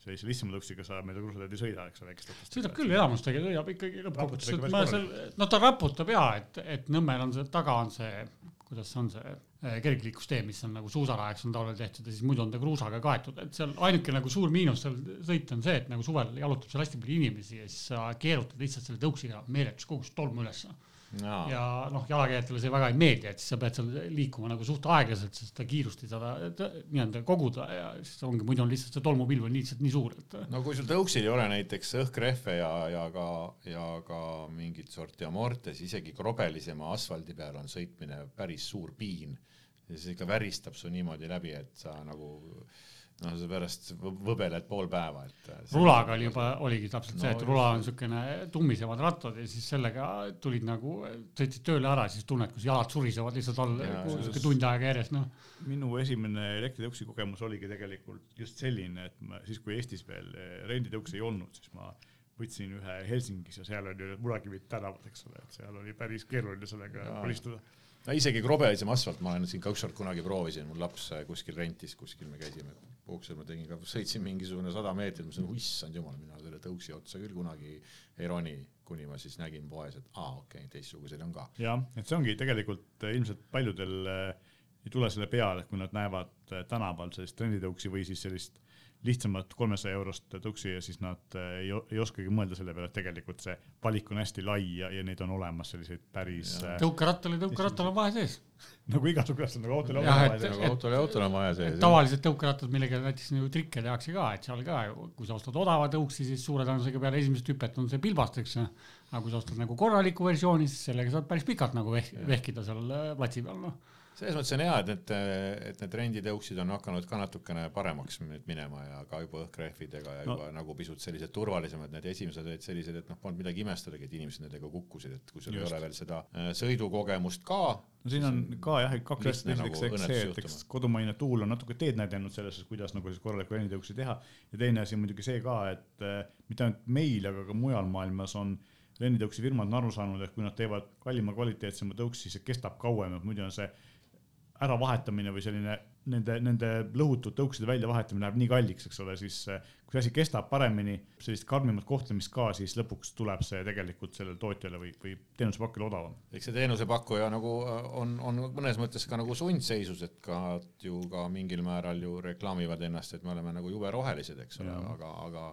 S1: sellise lihtsama tõuksiga sa mööda kruusateed ei sõida, eks ole, väikestest.
S3: sõidab küll, elamustega sõidab ikkagi lõppkokkuvõttes, et ma seal, no ta raputab ja, et, et Nõmmel on see, taga on see, kuidas on see eh, kergliiklustee, mis on nagu suusarajaks on talvel tehtud ja siis muidu on ta kruusaga kaetud, et seal ainuke nagu suur miinus seal sõita on see, et nagu suvel jalutab seal hästi palju inimesi ja siis sa keerutad lihtsalt selle tõuksiga meeletus kogus tolmu ülesse no.. ja noh, jalakäijatele see väga ei meeldi, et siis sa pead seal liikuma nagu suht aeglaselt, sest seda kiirust ei saa nii-öelda koguda ja siis ongi, muidu on lihtsalt see tolmupilv on lihtsalt nii suur, et.
S2: no kui sul tõuksil ei ole näiteks õhkrehve ja, ja ka, ja ka mingit sorti amortes, isegi krobelisema asfaldi peal on sõitmine päris suur piin ja siis ikka väristab su niimoodi läbi, et sa nagu noh, seepärast võbeled pool päeva, et.
S3: Äh, rulaga oli juba, oligi täpselt no, see, et rula on niisugune tummisemad rattad ja siis sellega tulid nagu, sõitsid tööle ära, siis tunned, kus jalad surisevad lihtsalt all niisugune tund aega järjest, noh.
S1: minu esimene elektritõuksi kogemus oligi tegelikult just selline, et ma siis, kui Eestis veel eh, renditõuksi ei olnud, siis ma võtsin ühe Helsingis ja seal oli Murakivi tänavad, eks ole, et seal oli päris keeruline sellega kolistuda
S2: no isegi krobelisem asfalt, ma olen siin ka ükskord kunagi proovisin, mul laps kuskil rentis, kuskil me käisime puuksel, ma tegin ka, sõitsin mingisugune sada meetrit, ma mõtlesin, issand jumal, mina selle tõuksi otsa küll kunagi ei roni, kuni ma siis nägin poes, et aa, okei okay,, teistsuguseid on ka.
S1: jah, et see ongi tegelikult äh, ilmselt paljudel äh, ei tule selle peale, kui nad näevad tänaval sellist trenditõuksi või siis sellist lihtsamat kolmesaja eurost tõuksi ja siis nad äh, ei, ei oskagi mõelda selle peale, et tegelikult see valik on hästi lai ja, ja neid on olemas selliseid päris.
S3: Äh, tõukerattal ja tõukerattal on vahe sees.
S1: nagu igasugune asjad, nagu autol ja
S2: autol on vahe sees. nagu autol ja autol on vahe sees.
S3: tavalised tõukerattad, millega näiteks nagu trikke tehakse ka, et seal ka, kui sa ostad odava tõuksi, siis suure tõenäosusega peale esimest hüpet on see pilbast, eks. aga kui sa ostad nagu korraliku versiooni, siis sellega saad päris pikalt nagu vehkida seal äh, platsi peal, noh
S2: selles mõttes on hea, et need, et need renditõuksid on hakanud ka natukene paremaks nüüd minema ja ka juba õhkrehvidega ja juba no. nagu pisut sellised turvalisemad, need esimesed olid sellised, et noh, polnud midagi imestadagi, et inimesed nendega kukkusid, et kui sul Just. ei ole veel seda äh, sõidukogemust ka.
S1: no siin on ka jah, kaks asja, esiteks nagu eks see, et eks kodumaine tuul on natuke teed näidanud selles, kuidas nagu siis korralikku renditõuksi teha ja teine asi muidugi see ka, et äh, mitte ainult meil, aga ka mujal maailmas on renditõuksi firmad on aru saanud, et kui nad teevad kallima kvaliteetsema tõuksi, siis see kestab kauem, et muidu on see äravahetamine või selline nende, nende lõhutud tõukside väljavahetamine läheb nii kalliks, eks ole, siis kui see asi kestab paremini, sellist karmimat kohtlemist ka, siis lõpuks tuleb see tegelikult sellele tootjale või, või teenusepakkujale odavam.
S2: eks see teenusepakkuja nagu äh, on, on mõnes mõttes ka nagu sundseisus, et ka ju ka mingil määral ju reklaamivad ennast, et me oleme nagu jube rohelised, eks ole, aga, aga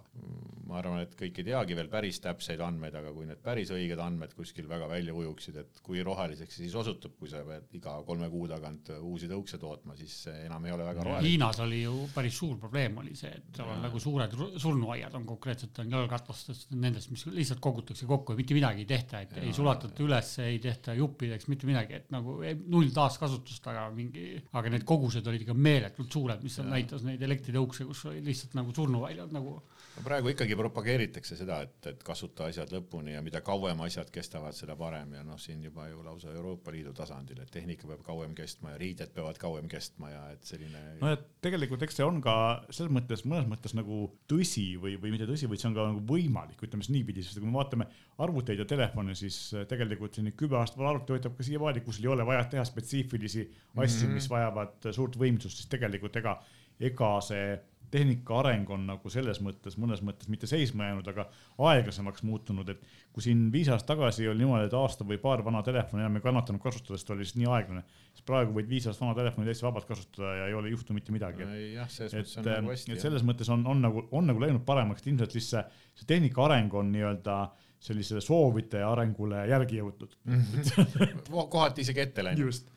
S2: ma arvan, et kõik ei teagi veel päris täpseid andmeid, aga kui need päris õiged andmed kuskil väga välja ujuksid, et kui roheliseks see siis osutub, kui sa pead iga kolme kuu tagant uusi tõukse tootma, siis enam ei ole väga roheline.
S3: Hiinas oli ju päris suur probleem oli see, et seal on nagu suured surnuaiad on konkreetselt on jalgratastest, nendest, mis lihtsalt kogutakse kokku ja mitte midagi ei tehta, et ja, ei sulatata üles, ei tehta juppideks, mitte midagi, et nagu null taaskasutust, aga mingi, aga need kogused olid ikka meeletult suured, mis näitas neid elektritõukse, kus oli lihtsalt nagu surnuväljad nagu
S2: praegu ikkagi propageeritakse seda, et, et kasuta asjad lõpuni ja mida kauem asjad kestavad, seda parem ja noh, siin juba ju lausa Euroopa Liidu tasandil, et tehnika peab kauem kestma ja riided peavad kauem kestma ja et selline.
S1: no et tegelikult eks see on ka selles mõttes mõnes mõttes nagu tõsi või, või mitte tõsi, vaid see on ka nagu võimalik, ütleme siis niipidi, sest kui me vaatame arvuteid ja telefone, siis tegelikult selline kümme aastat vana arvuti töötab ka siiamaani, kus ei ole vaja teha spetsiifilisi asju mm, -hmm. mis vajavad suurt võimsust, siis tegelikult ega, ega see tehnika areng on nagu selles mõttes, mõnes mõttes mitte seisma jäänud, aga aeglasemaks muutunud, et kui siin viis aastat tagasi oli niimoodi, et aasta või paar vana telefoni enam ei kannatanud kasutada, sest ta oli lihtsalt nii aeglane, siis praegu võid viis aastat vana telefoni täitsa vabalt kasutada ja ei ole juhtu mitte midagi.
S2: jah, selles mõttes on nagu hästi.
S1: et selles mõttes on, on nagu, on nagu läinud paremaks, et ilmselt siis see, see tehnika areng on nii-öelda sellisele soovide arengule järgi jõutud
S2: kohati isegi ette läinud.
S3: just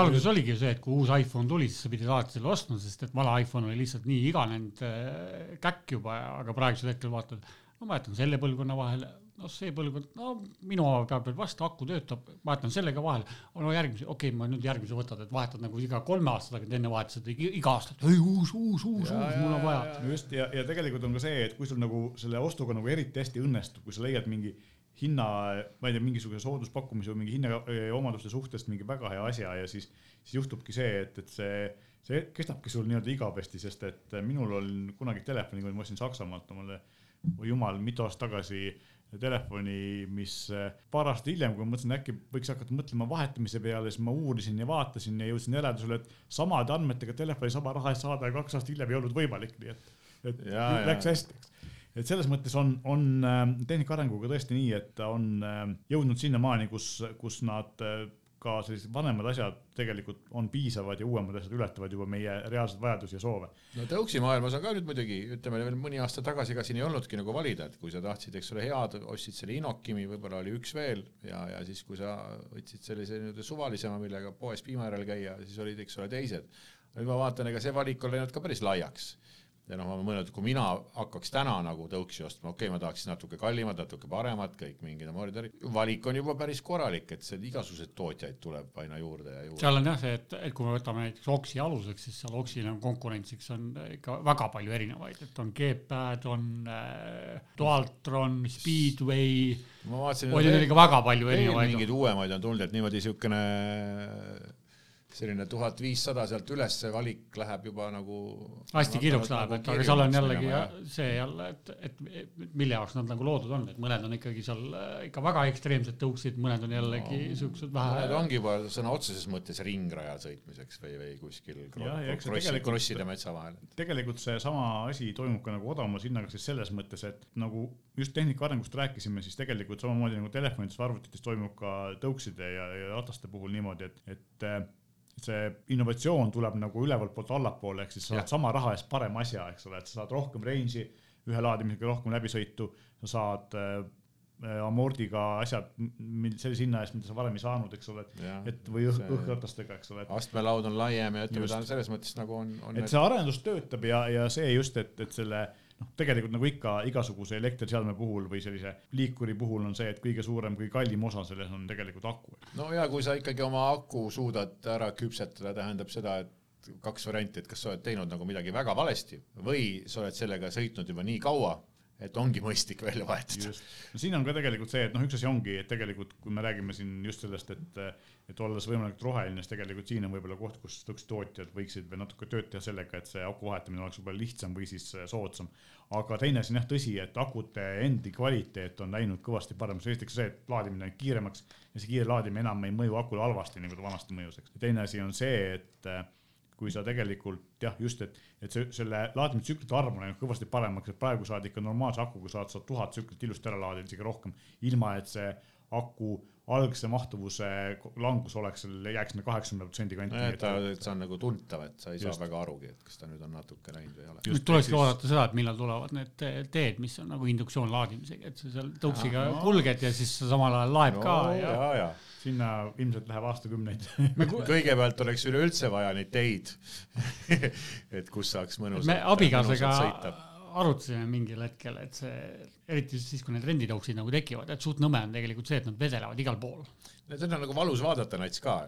S3: alguses oligi see, et kui uus iPhone tuli, siis sa pidid alati selle ostma, sest et vana iPhone oli lihtsalt nii iganenud äh, käkk juba, aga praegusel hetkel vaatad, no ma jätan selle põlvkonna vahele, no see põlvkond, no minu oma peab veel vastu, aku töötab, vahetan sellega vahele. no järgmise, okei okay,, ma nüüd järgmise võtad, et vahetad nagu iga kolme aasta tagant, enne vahetasid iga aasta, ei uus, uus, uus, uus, mul on vaja.
S1: just ja, ja tegelikult on ka see, et kui sul nagu selle ostuga nagu eriti hästi õnnestub, kui sa leiad mingi hinna, ma ei tea, mingisuguse sooduspakkumise või mingi hinnaomaduste suhtest mingi väga hea asja ja siis, siis juhtubki see, et, et see, see kestabki sul nii-öelda igavesti, sest et minul on kunagi telefoni, kui ma ostsin Saksamaalt omale, oi jumal, mitu aastat tagasi telefoni, mis paar aastat hiljem, kui ma mõtlesin, äkki võiks hakata mõtlema vahetamise peale, siis ma uurisin ja vaatasin ja jõudsin järeldusele, et samade andmetega telefoni sama raha eest saada ja kaks aastat hiljem ei olnud võimalik, nii et, et ja, läks ja. hästi, eks et selles mõttes on, on äh, tehnika arenguga tõesti nii, et ta on äh, jõudnud sinnamaani, kus, kus nad äh, ka sellised vanemad asjad tegelikult on piisavad ja uuemad asjad ületavad juba meie reaalseid vajadusi ja soove.
S2: no tõuksi maailmas on ka nüüd muidugi, ütleme veel mõni aasta tagasi, ega siin ei olnudki nagu valida, et kui sa tahtsid, eks ole, head, ostsid selle Inokimi, võib-olla oli üks veel ja, ja siis, kui sa võtsid sellise nii-öelda suvalisema, millega poes piima järel käia, siis olid, eks ole, teised. nüüd ma vaatan, ega see valik on läinud ka päris laiaks ja noh, ma mõtlen, et kui mina hakkaks täna nagu tõuksi ostma, okei okay,, ma tahaks natuke kallimat, natuke paremat, kõik mingid amoritarid, valik on juba päris korralik, et seal igasuguseid tootjaid tuleb aina juurde ja juurde.
S3: seal on jah see, et, et kui me võtame näiteks Oksi aluseks, siis seal Oksil on konkurentsiks on ikka väga palju erinevaid, et on G-Pad, on äh, Dualtron, Speedway. oli ikka väga palju erinevaid.
S2: mingeid uuemaid on tulnud, et niimoodi siukene selline tuhat viissada sealt üles, see valik läheb juba nagu.
S3: hästi kiiruks läheb, et aga seal on jällegi ja. see jälle, et, et mille jaoks nad nagu loodud on, et mõned on ikkagi seal äh, ikka väga ekstreemsed tõuksid, mõned on jällegi no, siuksed vähe.
S2: Need ongi juba sõna otseses mõttes ringrajal sõitmiseks või, või kuskil krossi, krosside metsa vahel.
S1: tegelikult seesama asi toimub ka nagu odavama hinnaga siis selles mõttes, et nagu just tehnika arengust rääkisime, siis tegelikult samamoodi nagu telefonides või arvutites toimub ka tõukside ja, ja rataste puhul niimoodi, et, et see innovatsioon tuleb nagu ülevalt poolt allapoole, ehk siis sa saad sama raha eest parema asja, eks ole, et sa saad rohkem range'i ühe laadimisega, rohkem läbisõitu, sa saad äh, amordiga asjad sellise hinna eest, mida sa varem ei saanud, eks ole, et, et või õhkratastega, eks ole.
S2: astmelaud on laiem ja ütleme, ta on selles mõttes nagu on, on.
S1: et see arendus töötab ja, ja see just, et, et selle noh, tegelikult nagu ikka igasuguse elektriseadme puhul või sellise liikuri puhul on see, et kõige suurem, kõige kallim osa selles on tegelikult aku.
S2: no ja kui sa ikkagi oma aku suudad ära küpsetada, tähendab seda, et kaks varianti, et kas sa oled teinud nagu midagi väga valesti või sa oled sellega sõitnud juba nii kaua, et ongi mõistlik välja vahetada.
S1: no siin on ka tegelikult see, et noh, üks asi ongi, et tegelikult kui me räägime siin just sellest, et et olles võimalikult roheline, siis tegelikult siin on võib-olla koht, kus tootjad võiksid veel natuke tööd teha sellega, et see aku vahetamine oleks võib-olla lihtsam või siis soodsam. aga teine asi on jah tõsi, et akude endi kvaliteet on läinud kõvasti paremaks, esiteks see, et laadimine on kiiremaks ja see kiire laadimine enam ei mõju akule halvasti, nagu ta vanasti mõjus, eks. teine asi on see, et kui sa tegelikult jah, just, et, et see, selle laadimistsüklite arv on läinud kõvasti paremaks, et praegu saad ikka normaalse akuga saad sa tuhat tsüklit ilusti ära laadida, isegi rohkem, ilma et see aku algse mahtuvuse langus oleks seal, jääks sinna kaheksakümne protsendi kanti.
S2: et ta, et see on nagu tuntav, et sa ei Just. saa väga arugi, et kas ta nüüd on natuke läinud või ei ole.
S3: nüüd tulekski oodata seda, et millal tulevad need teed, mis on nagu induktsioonlaadimisega, et sa seal tõuksiga no. kulged ja siis samal ajal laeb no, ka
S2: ja, ja, ja
S1: sinna ilmselt läheb aastakümneid
S2: kõigepealt oleks üleüldse vaja neid teid et kus saaks mõnusalt.
S3: me abikaasaga arutasime mingil hetkel, et see, eriti siis, kui need renditõuksid nagu tekivad, et suht nõme on tegelikult see, et nad vedelevad igal pool.
S2: Need on nagu valus vaadata nats ka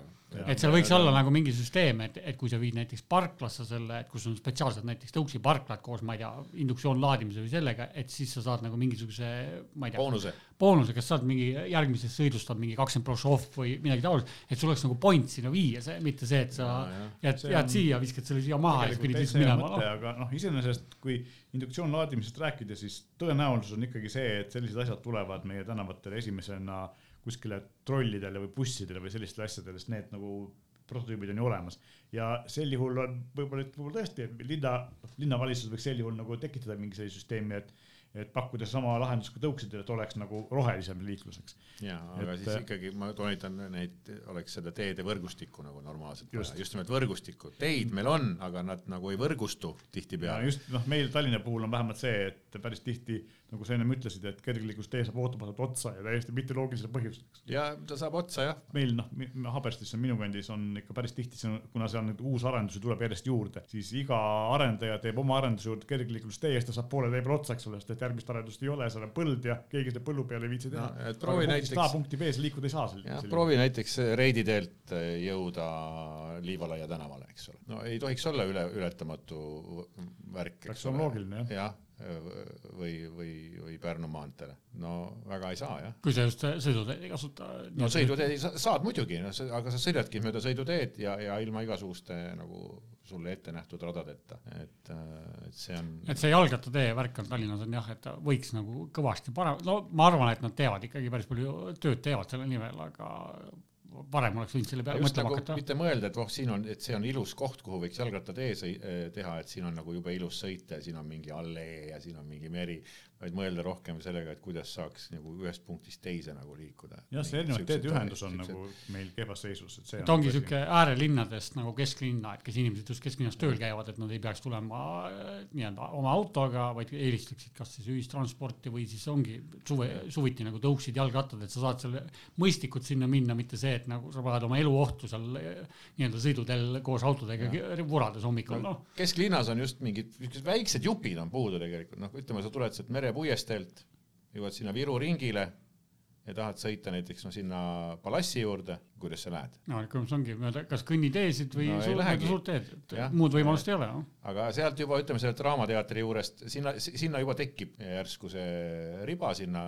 S3: et seal võiks olla nagu mingi süsteem, et, et kui sa viid näiteks parklasse selle, et kus on spetsiaalselt näiteks tõuksiparklad koos, ma ei tea, induktsioonlaadimise või sellega, et siis sa saad nagu mingisuguse, ma ei tea.
S2: boonuse.
S3: boonuse, kas saad mingi järgmisest sõidust saad mingi kakskümmend prossa off või midagi taolist, et sul oleks nagu point sinna viia, see, mitte see, et sa ja, jääd, jääd siia, viskad selle siia maha ja siis pidid siis minema.
S1: aga noh, iseenesest kui induktsioonlaadimisest rääkida, siis tõenäosus on ikkagi see, et sellised asjad tulevad meie tänavatele esimesena kuskile trollidele või bussidele või sellistele asjadele, sest need nagu prototüübid on ju olemas. ja sel juhul on võib-olla, võib-olla tõesti, et linna, linnavalitsus võiks sel juhul nagu tekitada mingi sellise süsteemi, et et pakkuda sama lahendust kui tõuksidele, et oleks nagu rohelisem liikluseks.
S2: ja, aga et, siis ikkagi ma toonitan neid, oleks seda teede võrgustikku nagu normaalselt just, just nimelt võrgustikku, teid meil on, aga nad nagu ei võrgustu tihtipeale.
S1: just noh, meil Tallinna puhul on vähemalt see, et päris tihti nagu sa ennem ütlesid, et kergliiklustee saab ootamatult otsa ja täiesti mitteloogilisel põhjusel.
S2: ja ta saab otsa jah.
S1: meil noh, Haaberstis on minu kandis on ikka päris tihti, kuna seal nüüd uusarendusi tuleb järjest juurde, siis iga arendaja teeb oma arenduse juurde kergliiklustee ja siis ta saab poole tee peal otsa, eks ole, sest et järgmist arendust ei ole, seal on põld ja keegi seda põllu peal ei viitsi teha
S2: no,. proovi näiteks.
S1: A punkti B-s liikuda ei saa.
S2: proovi näiteks Reidi teelt jõuda Liivalaia tänavale, eks ole. no ei tohiks olla üle, ületamatu värk.
S1: peaks olema loogiline
S2: jah. jah või, või, või Pärnu maanteele. no väga ei saa jah.
S3: kui sa just sõiduteed ei kasuta.
S2: no sõiduteed saad muidugi, no aga sa sõidadki mööda sõiduteed ja, ja ilma igasuguste nagu sulle ette nähtud radadeta, et, et see on.
S3: et see jalgrattatee värk on Tallinnas on jah, et ta võiks nagu kõvasti parem, no ma arvan, et nad teevad ikkagi päris palju tööd teevad selle nimel, aga varem oleks võinud selle peale mõtlema
S2: nagu hakata. mitte mõelda, et voh, siin on, et see on ilus koht, kuhu võiks jalgrattatee eh, teha, et siin on nagu jube ilus sõita ja siin on mingi allee ja siin on mingi meri vaid mõelda rohkem sellega, et kuidas saaks nagu ühest punktist teise nagu liikuda.
S1: jah, see erinevad teedeühendus on siuksed... nagu meil kehvas seisus,
S3: et see et on ongi sihuke äärelinnadest nagu kesklinna, et kes inimesed just kesklinnas tööl käivad, et nad ei peaks tulema äh, nii-öelda oma autoga, vaid eelistaksid kas siis ühistransporti või siis ongi suve, suviti nagu tõuksid jalgrattad, et sa saad selle mõistlikult sinna minna, mitte see, et nagu sa paned oma elu ohtu seal äh, nii-öelda sõiduteel koos autodega vurades hommikul no..
S2: kesklinnas on just mingid väiksed jupid on puudu tegelikult, noh, ütleme, sa tuled sealt mere puiesteelt, jõuad sinna Viru ringile ja tahad sõita näiteks no sinna palassi juurde, kuidas sa lähed?
S3: no ikka see ongi mööda, kas kõnniteesid või no, suurt, mööda suurt teed, ja, muud võimalust ei ole no..
S2: aga sealt juba ütleme sealt Draamateatri juurest sinna, sinna juba tekib järsku see riba sinna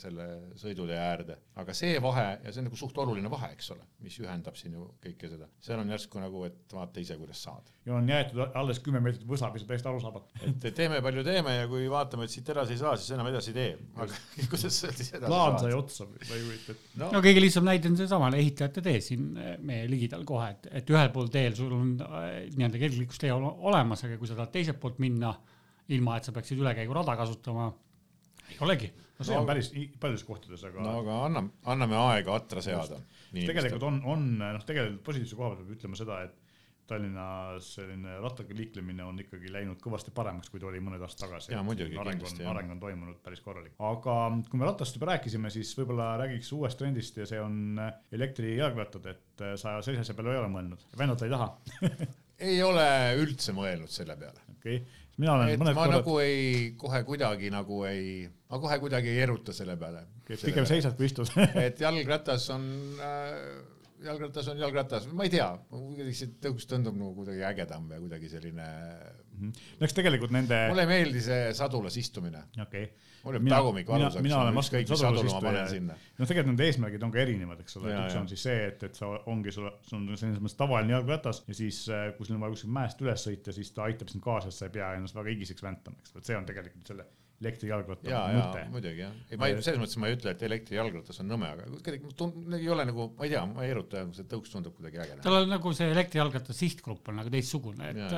S2: selle sõidutee äärde, aga see vahe ja see on nagu suht oluline vahe, eks ole, mis ühendab siin ju kõike seda, seal on järsku nagu, et vaata ise, kuidas saad.
S1: ja on jäetud alles kümme meetrit võsa, mis on täiesti arusaamatu.
S2: et teeme palju teeme ja kui vaatame, et siit edasi ei saa, siis enam edasi ei tee, aga kuidas sealt siis edasi
S1: plaan sai otsa, ma ei kujuta ette.
S3: no. Kõige lihtsam näide on seesama ehitajate tee siin eh, meie ligidal kohe, et, et ühel pool teel sul on eh, nii-öelda kergliiklustee olemas, aga kui sa tahad teiselt poolt minna, ilma et sa peaksid ülekäigurada kasutama ei olegi.
S1: no see no, on päris paljudes kohtades, aga.
S2: no aga anname, anname aega atra seada.
S1: tegelikult on, on noh, tegelikult positiivse koha pealt peab ütlema seda, et Tallinnas selline rattaga liiklemine on ikkagi läinud kõvasti paremaks, kui ta oli mõned aastad tagasi.
S2: jaa, muidugi,
S1: kindlasti. areng on toimunud päris korralik. aga kui me rattast juba rääkisime, siis võib-olla räägiks uuest trendist ja see on elektrijalgrattad, et sa sellise peale ei ole mõelnud, vennad ei taha
S2: ei ole üldse mõelnud selle peale.
S1: okei okay., mina olen
S2: et mõned ma korrad... nagu ei, kohe kuidagi nagu ei, ma kohe kuidagi ei eruta selle peale.
S1: pigem seisad kui istud
S2: et jalgratas on äh, jalgratas on jalgratas, ma ei tea, kuidagi see tõus tundub nagu kuidagi ägedam ja kuidagi selline
S1: mm. -hmm. no eks tegelikult nende.
S2: mulle ei meeldi see sadulas istumine.
S1: okay.
S2: mulle jääb tagumik valusaks.
S1: mina olen vastu sadulas istuja. noh, tegelikult nende eesmärgid on ka erinevad, eks ole, üks on siis see, et, et sa ongi sul, on selles mõttes tavaline jalgratas ja siis, äh, kui sul on vaja kuskilt mäest üles sõita, siis ta aitab sind kaasa, et sa ei pea ennast väga higiseks väntama, eks et see on tegelikult selle elektrijalgratta
S2: ja, mõte. muidugi jah, ei ma ei, selles mõttes ma ei ütle, et elektrijalgratas on nõme, aga kuidagi tund-, ei ole nagu, ma ei tea, ma ei eruta, see tõuks tundub kuidagi äge.
S3: tal on nagu see elektrijalgratta sihtgrupp on nagu teistsugune, et,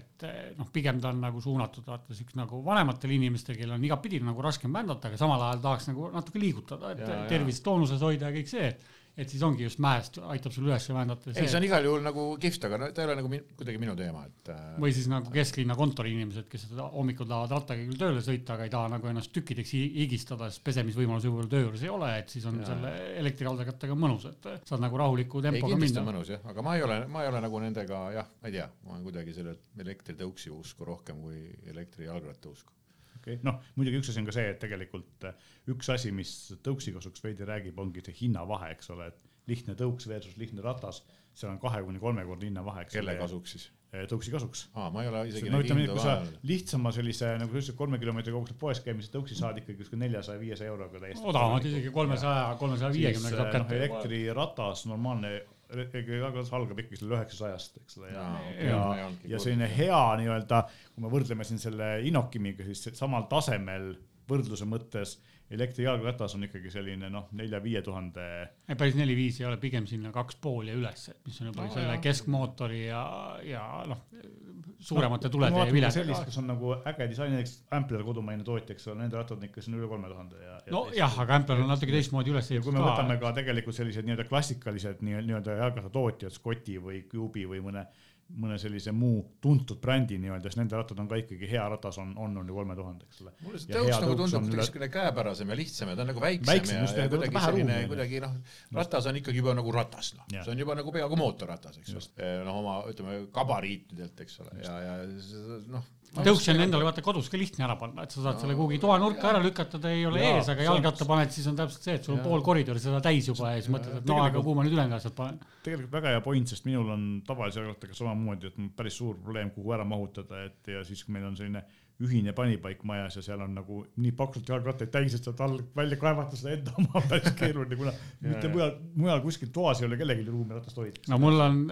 S3: et noh, pigem ta on nagu suunatud vaata siukse nagu vanematele inimestele, kellel on igatpidi nagu raskem vändata, aga samal ajal tahaks nagu natuke liigutada, et tervist toonuses hoida ja kõik see et siis ongi just mäest aitab sul üles vändata.
S2: ei, see on igal juhul nagu kihvt, aga ta ei ole nagu min, kuidagi minu teema, et.
S3: Äh, või siis nagu kesklinna kontoriinimesed, kes hommikul tahavad rattaga küll tööle sõita, aga ei taha nagu ennast tükkideks higistada, sest pesemisvõimalusi võib-olla töö juures ei ole, et siis on ja. selle elektrijalgrattaga mõnus, et saad nagu rahuliku tempoga
S2: minna. mõnus jah, aga ma ei ole, ma ei ole nagu nendega jah, ma ei tea, ma olen kuidagi selle elektritõuksi usku rohkem kui elektrijalgratta usku
S1: okay., noh muidugi üks asi on ka see, et tegelikult äh, üks asi, mis tõuksi kasuks veidi räägib, ongi see hinnavahe, eks ole, et lihtne tõuks versus lihtne ratas, seal on kahe kuni kolmekordne hinnavahe.
S2: kelle kasuks siis?
S1: Äh, tõuksi kasuks.
S2: aa, ma ei ole isegi
S1: no ütleme nii, kui sa lihtsama sellise, nagu sa ütlesid, kolme kilomeetri kaugusel poes käimise tõuksi saad ikkagi kuskil neljasaja, viiesaja euroga täiesti.
S3: odavamalt isegi kolmesaja, kolmesaja viiekümnega saab
S1: kätte. elektriratas, normaalne jagatus algab ikkagi selle üheksasajast, eks ole, ja, ja, ja, ja selline hea nii-öelda, kui me võrdleme siin selle Inokimiga, siis samal tasemel võrdluse mõttes elektrijalgratas on ikkagi selline noh, nelja-viie tuhande.
S3: päris neli-viis ei ole, pigem sinna kaks pool ja üles, mis on juba no, selle jah. keskmootori ja, ja noh, suuremate no, tulede ja viledega.
S1: sellist, kus on nagu äge disain, näiteks Ampler kodumaine tootja, eks ole, nende rattad on ikka siin üle kolme tuhande ja,
S3: ja. nojah, aga Ampler on natuke teistmoodi üles
S1: ehitatud kui me võtame ka tegelikult sellised nii-öelda klassikalised nii-öelda jalgrattatootjad, Scotti või Cube'i või mõne mõne sellise muu tuntud brändi nii-öelda, sest nende rattad on ka ikkagi hea ratas on, on ju kolme tuhande, eks ole.
S2: mulle see tõus nagu tundub niisugune käepärasem ja lihtsam ja ta on nagu väiksem, väiksem ja, ja kuidagi selline, kuidagi noh, ratas on ikkagi juba nagu ratas, noh, see on juba nagu peaaegu mootorratas, eks ole. noh, oma ütleme gabariitidelt, eks ole, ja, ja noh
S3: tõuksi on endale vaata kodus ka lihtne ära panna, et sa saad no, selle kuhugi toanurka ära lükata, ta ei ole ja, ees, aga jalgratta paned, siis on täpselt see, et sul on pool koridori seda täis juba ja siis mõtled, et no aga kuhu ma nüüd ülejäänud asjad panen.
S1: tegelikult väga hea point, sest minul on tavalise jalgrattaga samamoodi, et päris suur probleem, kuhu ära mahutada, et ja siis, kui meil on selline ühine panipaik majas ja seal on nagu nii paksult jalgrattaid täis, et sealt all välja kaevata seda enda oma on päris keeruline, kuna mitte mujal, mujal kuskil toas ei ole kellelgi ruumi ratast hoida.
S3: no mul on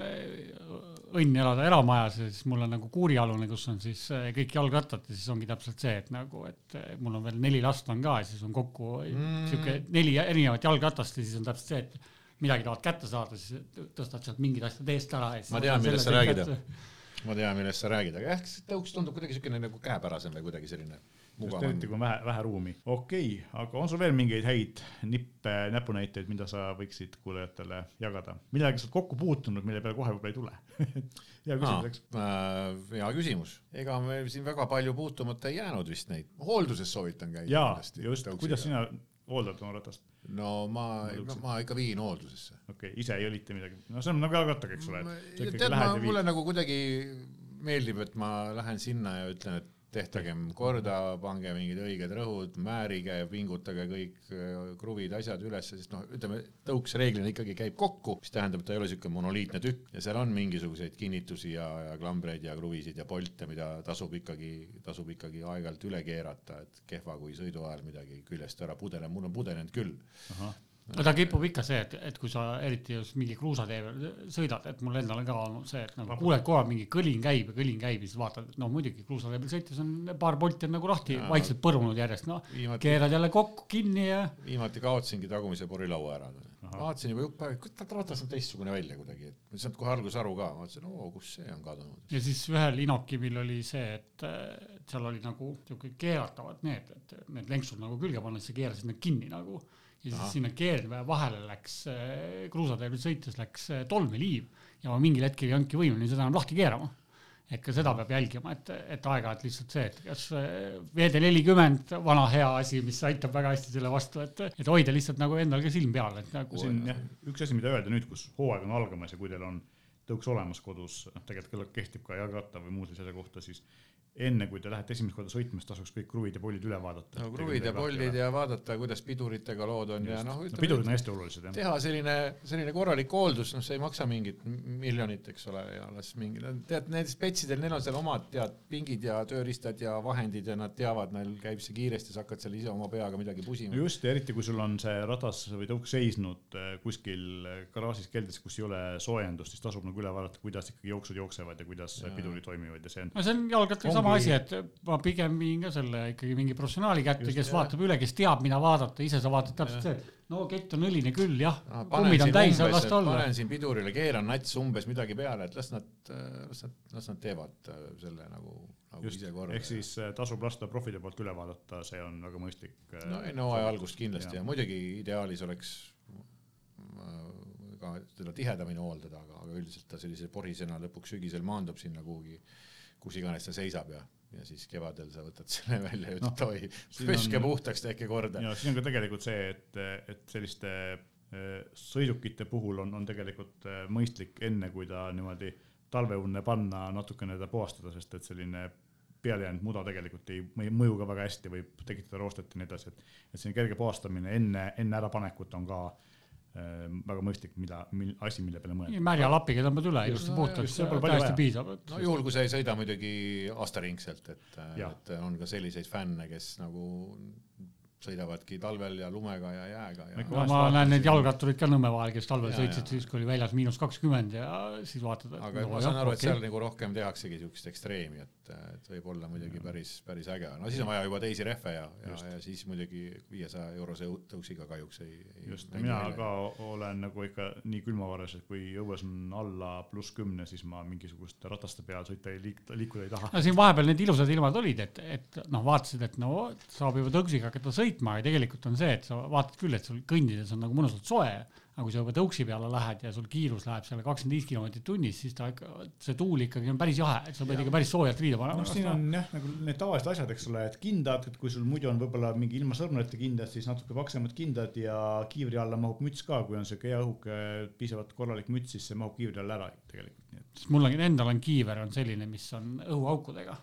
S3: õnn elada eramajas ja siis mul on nagu kuurialune, kus on siis eh, kõik jalgrattad ja siis ongi täpselt see, et nagu, et eh, mul on veel neli last on ka ja siis on kokku mm. sihuke neli erinevat jalgratast ja siis on täpselt see, et midagi tahavad kätte saada, siis tõstad sealt mingid asjad eest ära.
S2: ma tean, millest sa räägid. ma tean, millest sa räägid, aga jah, tõuks tundub kuidagi siukene nagu käepärasem või kuidagi selline
S1: just eriti kui on vähe, vähe ruumi. okei okay,, aga on sul veel mingeid häid nippe, näpunäiteid, mida sa võiksid kuulajatele jagada, millega sa oled kokku puutunud, mille peale kohe võib-olla ei tule hea küsimus, eks
S2: äh,. hea küsimus, ega meil siin väga palju puutumata ei jäänud vist neid, hoolduses soovitan käia.
S1: jaa, just, kuidas sina hooldad oma ratast?
S2: no ma, ma, ma ikka viin hooldusesse.
S1: okei okay,, ise ei õlita midagi, no see on nagu jalgrattaga, eks ole.
S2: tead, ma, mulle nagu kuidagi meeldib, et ma lähen sinna ja ütlen, et tehtagem korda, pange mingid õiged rõhud, määrige, pingutage kõik äh, kruvid, asjad üles, sest noh, ütleme tõuks reeglina ikkagi käib kokku, mis tähendab, et ta ei ole niisugune monoliitne tükk. Ja seal on mingisuguseid kinnitusi ja, ja klambreid ja kruvisid ja polte, mida tasub ikkagi, tasub ikkagi aeg-ajalt üle keerata, et kehva, kui sõidu ajal midagi küljest ära pudele, mul on pudenenud küll
S3: no ta kipub ikka see, et, et kui sa eriti just mingi kruusatee peal sõidad, et mul endal on ka olnud see, et nagu kuuled kohe mingi kõlin käib ja kõlin käib ja siis vaatad, et no muidugi kruusatee peal sõites on paar polti on nagu lahti, vaikselt põrunud järjest, noh keerad jälle kokku kinni ja.
S2: viimati kaotasingi tagumise porilaua ära. vaatasin juba jupp aega, kurat ratas on teistsugune välja kuidagi, et ma ei saanud kohe alguses aru ka, vaatasin, oo, kus see on kadunud.
S3: ja siis ühel Inokimil oli see, et, et seal oli nagu siuke keeratavad need, et need lenksud nagu külge panna, siis sa keerasid need kinni nagu ja siis Aha. sinna keerdväe vahele läks äh, kruusateel sõites läks äh, tolmeliiv ja ma mingil hetkel ei olnudki võimeline seda enam lahti keerama. et ka seda peab jälgima, et, et aeg-ajalt lihtsalt see, et kas äh, VD nelikümmend, vana hea asi, mis aitab väga hästi selle vastu, et, et hoida lihtsalt nagu endal ka silm peal, et nagu.
S1: siin jah, üks asi, mida öelda nüüd, kus hooaeg on algamas ja kui teil on tõuks olemas kodus, noh tegelikult kehtib ka jalgratta või muu sellise kohta, siis enne kui te lähete esimest korda sõitma, siis tasuks kõik kruvid ja pollid üle vaadata.
S2: no kruvid ja pollid ja vaadata, kuidas piduritega lood on Just. ja noh.
S1: no pidurid on hästi olulised
S2: jah. teha selline, selline korralik hooldus, noh, see ei maksa mingit miljonit, eks ole, ja las mingi, tead, need spetsidel, neil on seal omad tead pingid ja tööriistad ja vahendid ja nad teavad, neil käib see kiiresti, sa hakkad seal ise oma peaga midagi pusima
S1: just, eriti kui sul on see ratas või tõuk seisnud eh, kuskil garaažis keldris, kus ei ole soojendust, siis tasub nagu üle vaadata, kuidas ikkagi jooksud jooksevad ja kuidas ja. pidurid toimivad ja see on.
S3: no see on jalgrattaga sama asi, et ma pigem viin ka selle ikkagi mingi professionaali kätte, kes jah. vaatab üle, kes teab, mida vaadata, ise sa vaatad täpselt see, et no kett on õline küll, jah no,, kummid on täis, las ta olla.
S2: panen siin pidurile, keeran nats umbes midagi peale, et las nad, las nad, las nad teevad äh, selle nagu, nagu Just, ise korda.
S1: ehk siis äh, tasub lasta profide poolt üle vaadata, see on väga mõistlik.
S2: Äh, no ei, no hooaja algust kindlasti ja. ja muidugi ideaalis oleks ka teda tihedamini hooldada, aga, aga üldiselt ta sellise porisena lõpuks sügisel maandub sinna kuhugi, kus iganes ta seisab ja ja siis kevadel sa võtad selle välja ja ütled no, oi, püske puhtaks, tehke korda.
S1: ja siin on ka tegelikult see, et, et selliste äh, sõidukite puhul on, on tegelikult äh, mõistlik enne, kui ta niimoodi talveunne panna, natukene ta puhastada, sest et selline pealejäänud muda tegelikult ei, ei mõju ka väga hästi, võib tekitada roostet ja nii edasi, et, et selline kerge puhastamine enne, enne ärapanekut on ka äh, väga mõistlik, mida, mil-, asi, mille peale mõelda.
S3: märja lapiga tõmbad üle ilusti puhtaks, täiesti piisab.
S2: no juhul, kui sa ei sõida muidugi aastaringselt, et, et on ka selliseid fänne, kes nagu sõidavadki talvel ja lumega ja jääga ja.
S3: no ma näen neid jalgrattureid ka Nõmme vahel, kes talvel ja, sõitsid siis, kui oli väljas miinus kakskümmend ja siis vaatad.
S2: aga no, ma saan aru, et okay. seal nagu rohkem tehaksegi siukest ekstreemi, et, et võib olla muidugi päris, päris äge. no siis on vaja juba teisi rehve ja, ja, ja siis muidugi viiesaja eurose tõuksiga kahjuks ei.
S1: just, mina välja. ka olen nagu ikka nii külmavares, et kui õues on alla pluss kümne, siis ma mingisuguste rataste peal sõita ei liik-, liikuda ei taha.
S3: no siin vahepeal need ilusad ilmad olid, et, et noh, vaatasid, et no saab juba tõuksiga hakata sõitma sõitma, aga tegelikult on see, et sa vaatad küll, et sul kõndides on nagu mõnusalt soe, aga kui sa juba tõuksi peale lähed ja sul kiirus läheb selle kakskümmend viis kilomeetrit tunnis, siis ta ikka, see tuul ikkagi on päris jahe, et sa pead ikka päris soojalt riida panema.
S1: noh, siin on jah, nagu need tavalised asjad, eks ole, et kindad, et kui sul muidu on võib-olla mingi ilma sõrmedeta kindad, siis natuke paksemad kindad ja kiivri alla mahub müts ka, kui on sihuke hea õhuke, piisavalt korralik müts, siis see mahub kiivri alla ära tegelikult.
S3: sest mul on endal on kiiver on selline, mis on õhuaukudega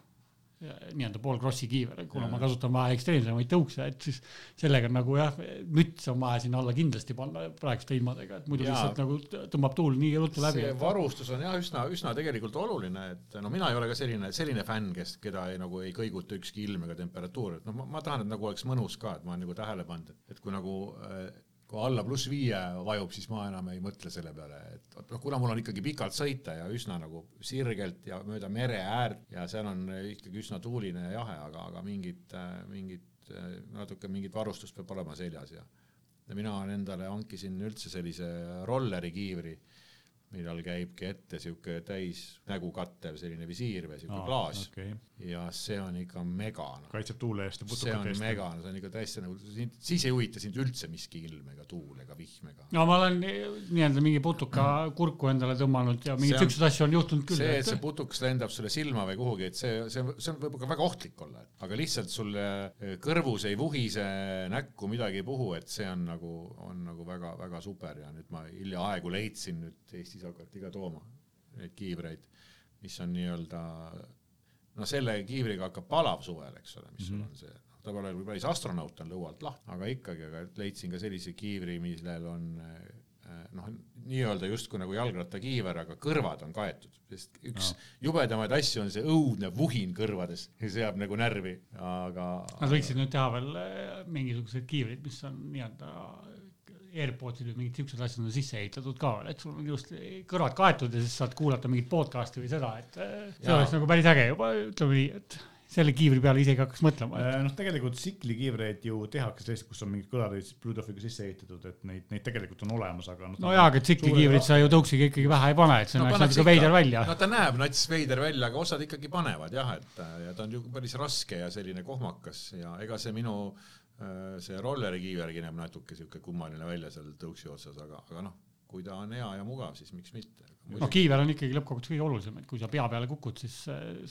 S3: nii-öelda pool krossi kiiver, kuna ja. ma kasutan vähe ekstreemsemaid tõukse, et siis sellega nagu jah, müts on vaja sinna alla kindlasti panna praeguste ilmadega, et muidu ja. lihtsalt nagu tõmbab tuul nii ruttu läbi.
S2: see varustus on jah, üsna, üsna tegelikult oluline, et no mina ei ole ka selline, selline fänn, kes, keda ei, nagu ei kõiguta ükski ilm ega temperatuur, et noh, ma tahan, et nagu oleks mõnus ka, et ma olen nagu tähele pannud, et kui nagu äh, kui alla pluss viie vajub, siis ma enam ei mõtle selle peale, et noh, kuna mul on ikkagi pikalt sõita ja üsna nagu sirgelt ja mööda mere äärt ja seal on ikkagi üsna tuuline ja jahe, aga, aga mingit, mingit natuke mingit varustust peab olema seljas ja ja mina endale hankisin üldse sellise rolleri kiivri millal käibki ette sihuke täis nägu kattev selline visiir või sihuke Aa, klaas okay. Ja see on ikka mega no..
S1: kaitseb tuule eest ja
S2: putukate eest. see on mega, no see on ikka täiesti nagu, siis ei huvita sind üldse miski ilm ega tuul ega vihm ega.
S3: no ma olen nii-öelda mingi putuka kurku endale tõmmanud ja mingeid siukseid asju on juhtunud küll.
S2: see, et see putukas lendab sulle silma või kuhugi, et see, see, see võib ka väga ohtlik olla, aga lihtsalt sulle kõrvus ei vuhise näkku midagi ei puhu, et see on nagu, on nagu väga-väga super ja nüüd ma hiljaaegu leidsin nüüd Eestis hakati ka tooma neid kiivreid, mis on nii-öelda no selle kiivriga hakkab palav suvel, eks ole, mis mm -hmm. sul on see, ta pole päris astronaut on lõualt lahti, aga ikkagi, aga leidsin ka sellise kiivri, millel on eh, noh, nii-öelda justkui nagu jalgrattakiiver, aga kõrvad on kaetud, sest üks no. jubedamaid asju on see õudne vuhin kõrvades, see jääb nagu närvi, aga.
S3: Nad võiksid nüüd teha veel eh, mingisuguseid kiivreid, mis on nii-öelda AirPodsid või mingid siuksed asjad on sisse ehitatud ka veel, et sul on just kõrvad kaetud ja siis saad kuulata mingit podcast'i või seda, et see ja. oleks nagu päris äge juba, ütleme nii, et selle kiivri peale isegi hakkaks mõtlema.
S1: Äh, noh, tegelikult tsiklikiivreid ju tehakse selliseid, kus on mingid kõlarid Bluetoothiga sisse ehitatud, et neid, neid tegelikult on olemas, aga
S3: noh. no jaa, aga tsiklikiivrit sa ju tõuksiga ikkagi pähe ei pane, et see no, näeks natuke veider välja.
S2: no ta näeb nats veider välja, aga osad ikkagi panevad jah, et ja ta on ju päris raske ja selline kohmakas ja ega see minu äh, see rolleri kiivergi näeb natuke siuke kummaline välja seal tõuksi otsas, aga, aga noh, kui ta on hea ja mugav, siis miks mitte
S3: no kiiver on ikkagi lõppkokkuvõttes kõige olulisem, et kui sa pea peale kukud, siis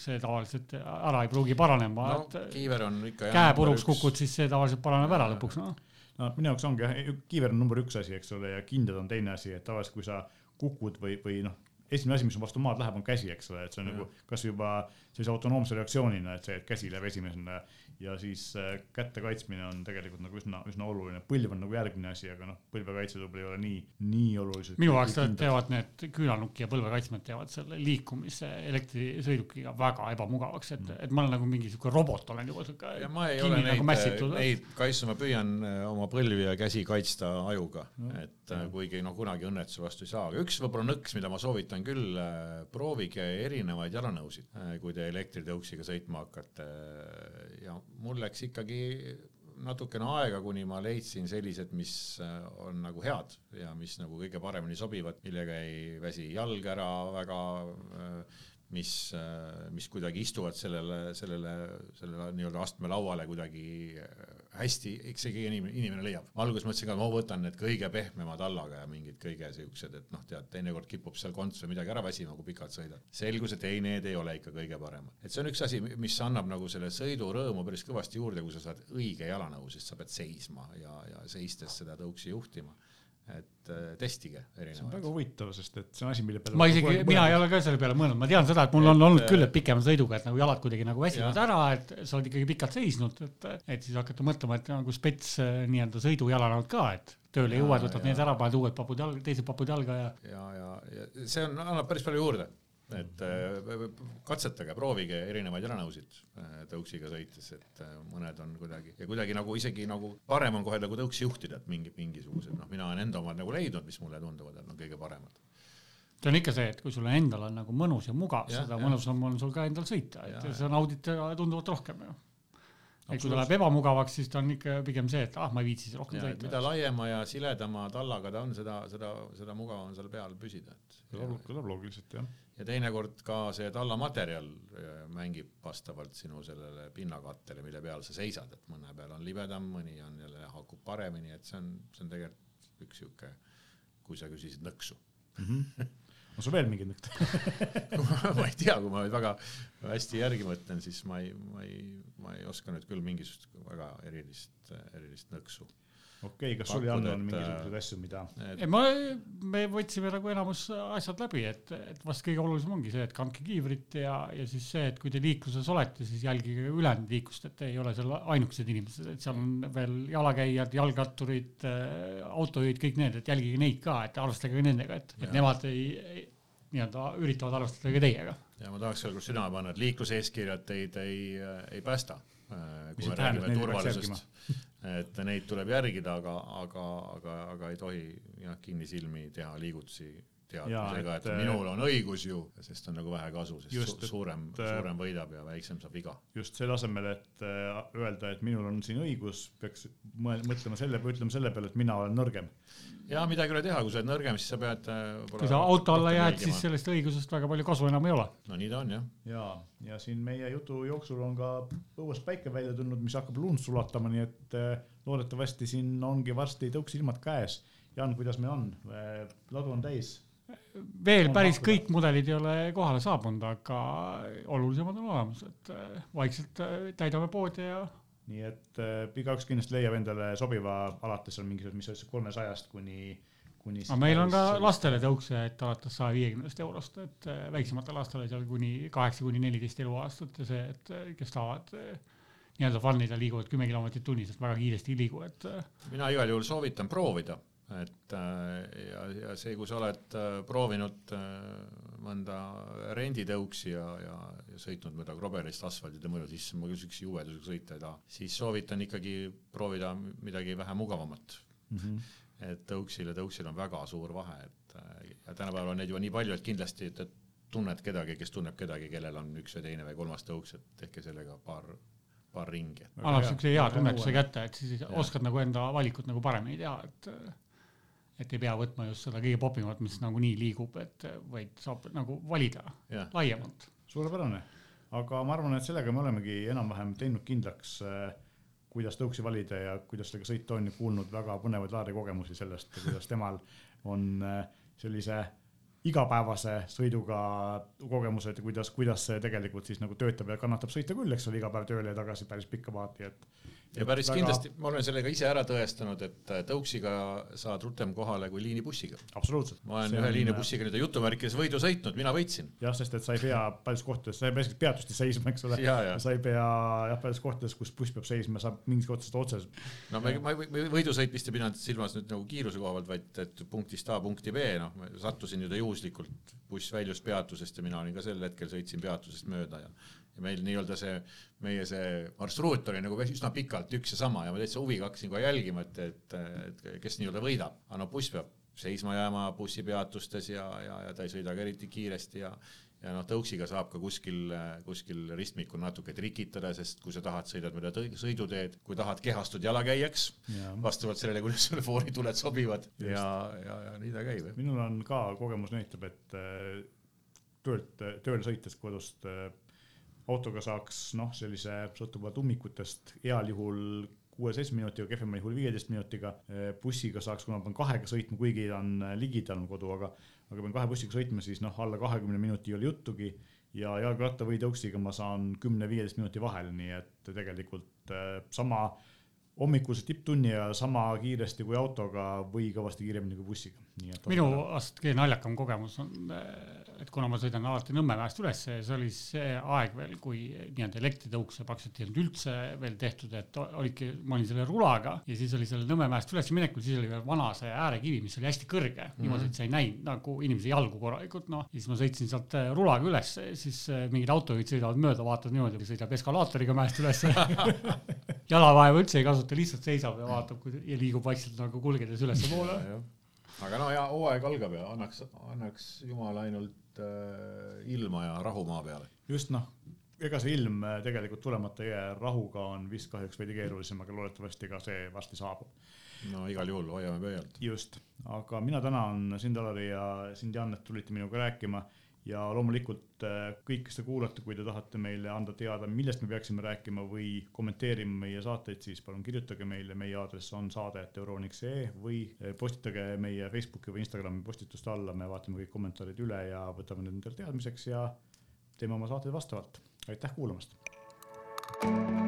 S3: see tavaliselt ära ei pruugi paranema
S2: no,, et kiiver on ikka
S3: käe puruks kukud, siis see tavaliselt paraneb ära lõpuks, noh.
S1: no minu jaoks ongi jah, kiiver on number üks asi, eks ole, ja kindad on teine asi, et tavaliselt kui sa kukud või, või noh, esimene asi, mis vastu maad läheb, on käsi, eks ole, et see on ja. nagu kas juba sellise autonoomse reaktsioonina, et see, et käsi läheb esimesena ja siis äh, käte kaitsmine on tegelikult nagu üsna, üsna oluline, põlv on nagu järgmine asi, aga noh, põlvekaitse võib-olla ei ole nii, nii oluliselt.
S3: minu jaoks teevad need küünanukk ja põlvekaitsmed teevad selle liikumise elektrisõidukiga väga ebamugavaks, et mm., et ma olen nagu mingi sihuke robot olen juba sihuke.
S2: ja ma ei ole neid nagu, neid kaitse, ma püüan äh, oma põlvi ja käsi kaitsta ajuga no., et äh, kuigi noh, kunagi õnnetuse vastu ei saa, aga üks võib-olla nõks, mida ma soovitan küll, proovige erinevaid jalanõusid, kui te elektritõuksiga sõitma hakkate ja mul läks ikkagi natukene aega, kuni ma leidsin sellised, mis äh, on nagu head ja mis nagu kõige paremini sobivad, millega ei väsi jalg ära väga, äh, mis, äh, mis kuidagi istuvad sellele, sellele, sellele nii-öelda astmelauale kuidagi hästi, eks see inimene, inimene leiab. alguses mõtlesin ka, ma võtan need kõige pehmema tallaga ja mingid kõige siuksed, et noh, tead, teinekord kipub seal konts või midagi ära väsima, kui pikalt sõidad. selgus, et ei, need ei ole ikka kõige paremad. et see on üks asi, mis annab nagu selle sõidurõõmu päris kõvasti juurde, kui sa saad õige jalanõu, sest sa pead seisma ja, ja seistes seda tõuksi juhtima et äh, testige erinevaid.
S1: see on väga huvitav, sest et see on asi, mille
S3: peale ma isegi, mina ei ole ka selle peale mõelnud, ma tean seda, et mul et, on olnud küll, et pikema sõiduga, et nagu jalad kuidagi nagu väsivad ära, et sa oled ikkagi pikalt seisnud, et, et siis hakata mõtlema, et nagu spets äh, nii-öelda sõidujalanad ka, et tööle jõuad, võtad need ära, paned uued papud jalga, teised papud jalga ja.
S2: ja, ja, ja see on, annab päris palju juurde et äh, katsetage, proovige erinevaid jalanõusid äh, tõuksiga sõites, et äh, mõned on kuidagi ja kuidagi nagu isegi nagu parem on kohe nagu tõuksi juhtida, et mingi, mingisugused, noh, mina olen enda omad nagu leidnud, mis mulle tunduvad, et on kõige paremad.
S3: see on ikka see, et kui sul endal on nagu mõnus ja mugav, seda mõnusam on sul ka endal sõita, et ja, sa naudid tunduvalt rohkem ju et kui ta läheb ebamugavaks, siis ta on ikka pigem see, et ah, ma ei viitsi siis rohkem sõita.
S2: mida laiema ja siledama tallaga ta on, seda, seda, seda mugavam on seal peal püsida, et.
S1: kõlab loogiliselt jah
S2: ja teinekord ka see tallamaterjal äh, mängib vastavalt sinu sellele pinnakattele, mille peal sa seisad, et mõne peal on libedam, mõni on jälle haakub paremini, et see on, see on tegelikult üks sihuke, kui sa küsisid nõksu mm.
S1: -hmm. on sul veel mingeid nõkse
S2: ma ei tea, kui ma väga hästi järgi mõtlen, siis ma ei, ma ei, ma ei oska nüüd küll mingisugust väga erilist, erilist nõksu
S1: okei okay,, kas sul, Jan, on mingisuguseid asju, mida
S3: et...? ma, me võtsime nagu enamus asjad läbi, et, et vast kõige olulisem ongi see, et kandke kiivrit ja, ja siis see, et kui te liikluses olete, siis jälgige ülejäänud liiklust, et te ei ole seal ainukesed inimesed, et seal on veel jalakäijad, jalgratturid, äh, autojuhid, kõik need, et jälgige neid ka, et arvestage ka nendega, et, et nemad ei, ei nii-öelda üritavad arvestada ka teiega.
S2: ja ma tahaks veel kord südame panna, et liikluseeskirjad teid ei, ei päästa. Äh, kui me räägime turvalisusest et neid tuleb järgida, aga, aga, aga, aga ei tohi jah, kinnisilmi teha liigutusi teadmisega, et, et minul on õigus ju, sest on nagu vähe kasu, sest just, suurem, suurem võidab ja väiksem saab viga.
S1: just selle asemel, et äh, öelda, et minul on siin õigus, peaks mõtlema selle, ütlema selle peale, et mina olen nõrgem
S2: ja midagi ei ole teha, kui sa oled nõrgem, siis sa pead.
S3: Äh, kui sa auto alla jääd, siis sellest õigusest väga palju kasu enam ei ole.
S2: no nii ta on jah.
S1: ja, ja siin meie jutu jooksul on ka õues päike välja tulnud, mis hakkab lund sulatama, nii et äh, loodetavasti siin ongi varsti tõuksilmad käes. Jaan, kuidas meil on? Äh, ladu on täis
S3: veel päris kõik mudelid ei ole kohale saabunud, aga olulisemad on olemas, et vaikselt täidame poode ja
S1: nii et äh, igaüks kindlasti leiab endale sobiva, alates on mingisugused, mis ütlesid, kolmesajast kuni, kuni.
S3: aga meil on ka lastele tõukse, et alates saja viiekümnest eurost, et äh, väiksematele lastele seal kuni kaheksa kuni neliteist eluaastat ja see, et äh, kes tahavad äh, nii-öelda fun ida, liiguvad kümme kilomeetrit tunnis, et väga kiiresti ei liigu, et. Äh,
S2: mina igal juhul soovitan proovida et äh, ja, ja see, kui sa oled äh, proovinud äh, mõnda renditõuksi ja, ja, ja sõitnud mööda kroberist asfaldide mõju, siis ma küll siukse jubedusega sõita ei taha, siis soovitan ikkagi proovida midagi vähe mugavamat mm. -hmm et tõuksil ja tõuksil on väga suur vahe, et ja tänapäeval on neid juba nii palju, et kindlasti, et, et tunned kedagi, kes tunneb kedagi, kellel on üks või teine või kolmas tõuks, et tehke sellega paar, paar ringi.
S3: annab siukse hea tunnetuse kätte, et siis ja. oskad nagu enda valikut nagu paremini teha, et et ei pea võtma just seda kõige popimat, mis nagunii liigub, et vaid saab nagu valida ja. laiemalt.
S1: suurepärane, aga ma arvan, et sellega me olemegi enam-vähem teinud kindlaks äh, kuidas tõuksi valida ja kuidas sellega sõita on ja kuulnud väga põnevaid laadikogemusi sellest, kuidas temal on äh, sellise igapäevase sõiduga kogemused ja kuidas, kuidas see tegelikult siis nagu töötab ja kannatab sõita küll, eks ole, iga päev tööle ja tagasi päris pikka vaati, et
S2: ja päris väga... kindlasti, ma olen sellega ise ära tõestanud, et äh, tõuksiga saad rutem kohale kui liinibussiga.
S1: absoluutselt.
S2: ma olen see ühe on... liinibussiga nii-öelda jutumärkides võidu sõitnud, mina võitsin.
S1: jah, sest et sa ei pea paljudes kohtades, sa ei pea isegi peatustes seisma, eks ole. sa ei pea jah, paljudes kohtades, kus buss peab seisma, saab mingis kohtades otses.
S2: no ma, ma võidusõitmist ei pidanud silmas nüüd nagu kiiruse koha pealt, vaid et punktist A punkti B, noh, sattusin nii-öelda juhuslikult, buss väljus peatusest ja mina olin ka sel hetkel, sõitsin peatusest mööda ja ja meil nii-öelda see, meie see marsruut oli nagu üsna pikalt üks ja sama ja ma täitsa huviga hakkasin kohe jälgima, et, et, et kes nii-öelda võidab, aga no buss peab seisma jääma bussipeatustes ja, ja, ja ta ei sõida ka eriti kiiresti ja ja noh, tõuksiga saab ka kuskil, kuskil ristmikul natuke trikitada, sest kui sa tahad, sõidad mööda sõiduteed, kui tahad, kehastud jalakäijaks ja. vastavalt sellele, kuidas sulle foonituled sobivad Just. ja, ja, ja nii ta käib.
S1: minul on ka kogemus näitab, et äh, töölt, tööle sõites kodust autoga saaks noh, sellise sõltuvalt ummikutest heal juhul kuue-seitsme minutiga, kehvemal juhul viieteist minutiga. bussiga saaks, kuna pean kahega sõitma, kuigi ta on ligidal kodu, aga, aga pean kahe bussiga sõitma, siis noh, alla kahekümne minuti ei ole juttugi. ja jalgratta või tõuksiga ma saan kümne-viieteist minuti vahel, nii et tegelikult äh, sama hommikuse tipptunni ja sama kiiresti kui autoga või kõvasti kiiremini kui bussiga.
S3: minu vast kõige naljakam kogemus on, et kuna ma sõidan alati Nõmme mäest üles, see oli see aeg veel, kui nii-öelda elektritõukse praktiliselt ei olnud üldse veel tehtud, et olidki, ma olin selle rulaga ja siis oli selle Nõmme mäest üles minekul, siis oli veel vana see äärekivi, mis oli hästi kõrge mm, -hmm. niimoodi, et sa ei näinud nagu inimese jalgu korralikult, noh. ja siis ma sõitsin sealt rulaga üles, siis mingid autojuhid sõidavad mööda, vaatavad niimoodi, sõidab eskalaatoriga mäest üles jalavaeva üldse ei kasuta, lihtsalt seisab ja vaatab ja liigub vaikselt nagu kulgedes ülespoole.
S2: aga no ja hooaeg algab ja annaks, annaks jumal ainult äh, ilma ja rahu maa peale.
S1: just noh, ega see ilm äh, tegelikult tulemata ei jää, rahuga on vist kahjuks veidi keerulisem, aga loodetavasti ka see varsti saabub.
S2: no igal juhul hoiame pöialt.
S1: just, aga mina tänan sind, Alari ja sind, Jan, et tulite minuga rääkima ja loomulikult äh, kõik, kes te kuulate, kui te tahate meile anda teada, millest me peaksime rääkima või kommenteerima meie saateid, siis palun kirjutage meile, meie aadress on saade.euroniks.ee või äh, postitage meie Facebooki või Instagrami postituste alla, me vaatame kõik kommentaarid üle ja võtame need endale teadmiseks ja teeme oma saateid vastavalt. aitäh kuulamast. thank you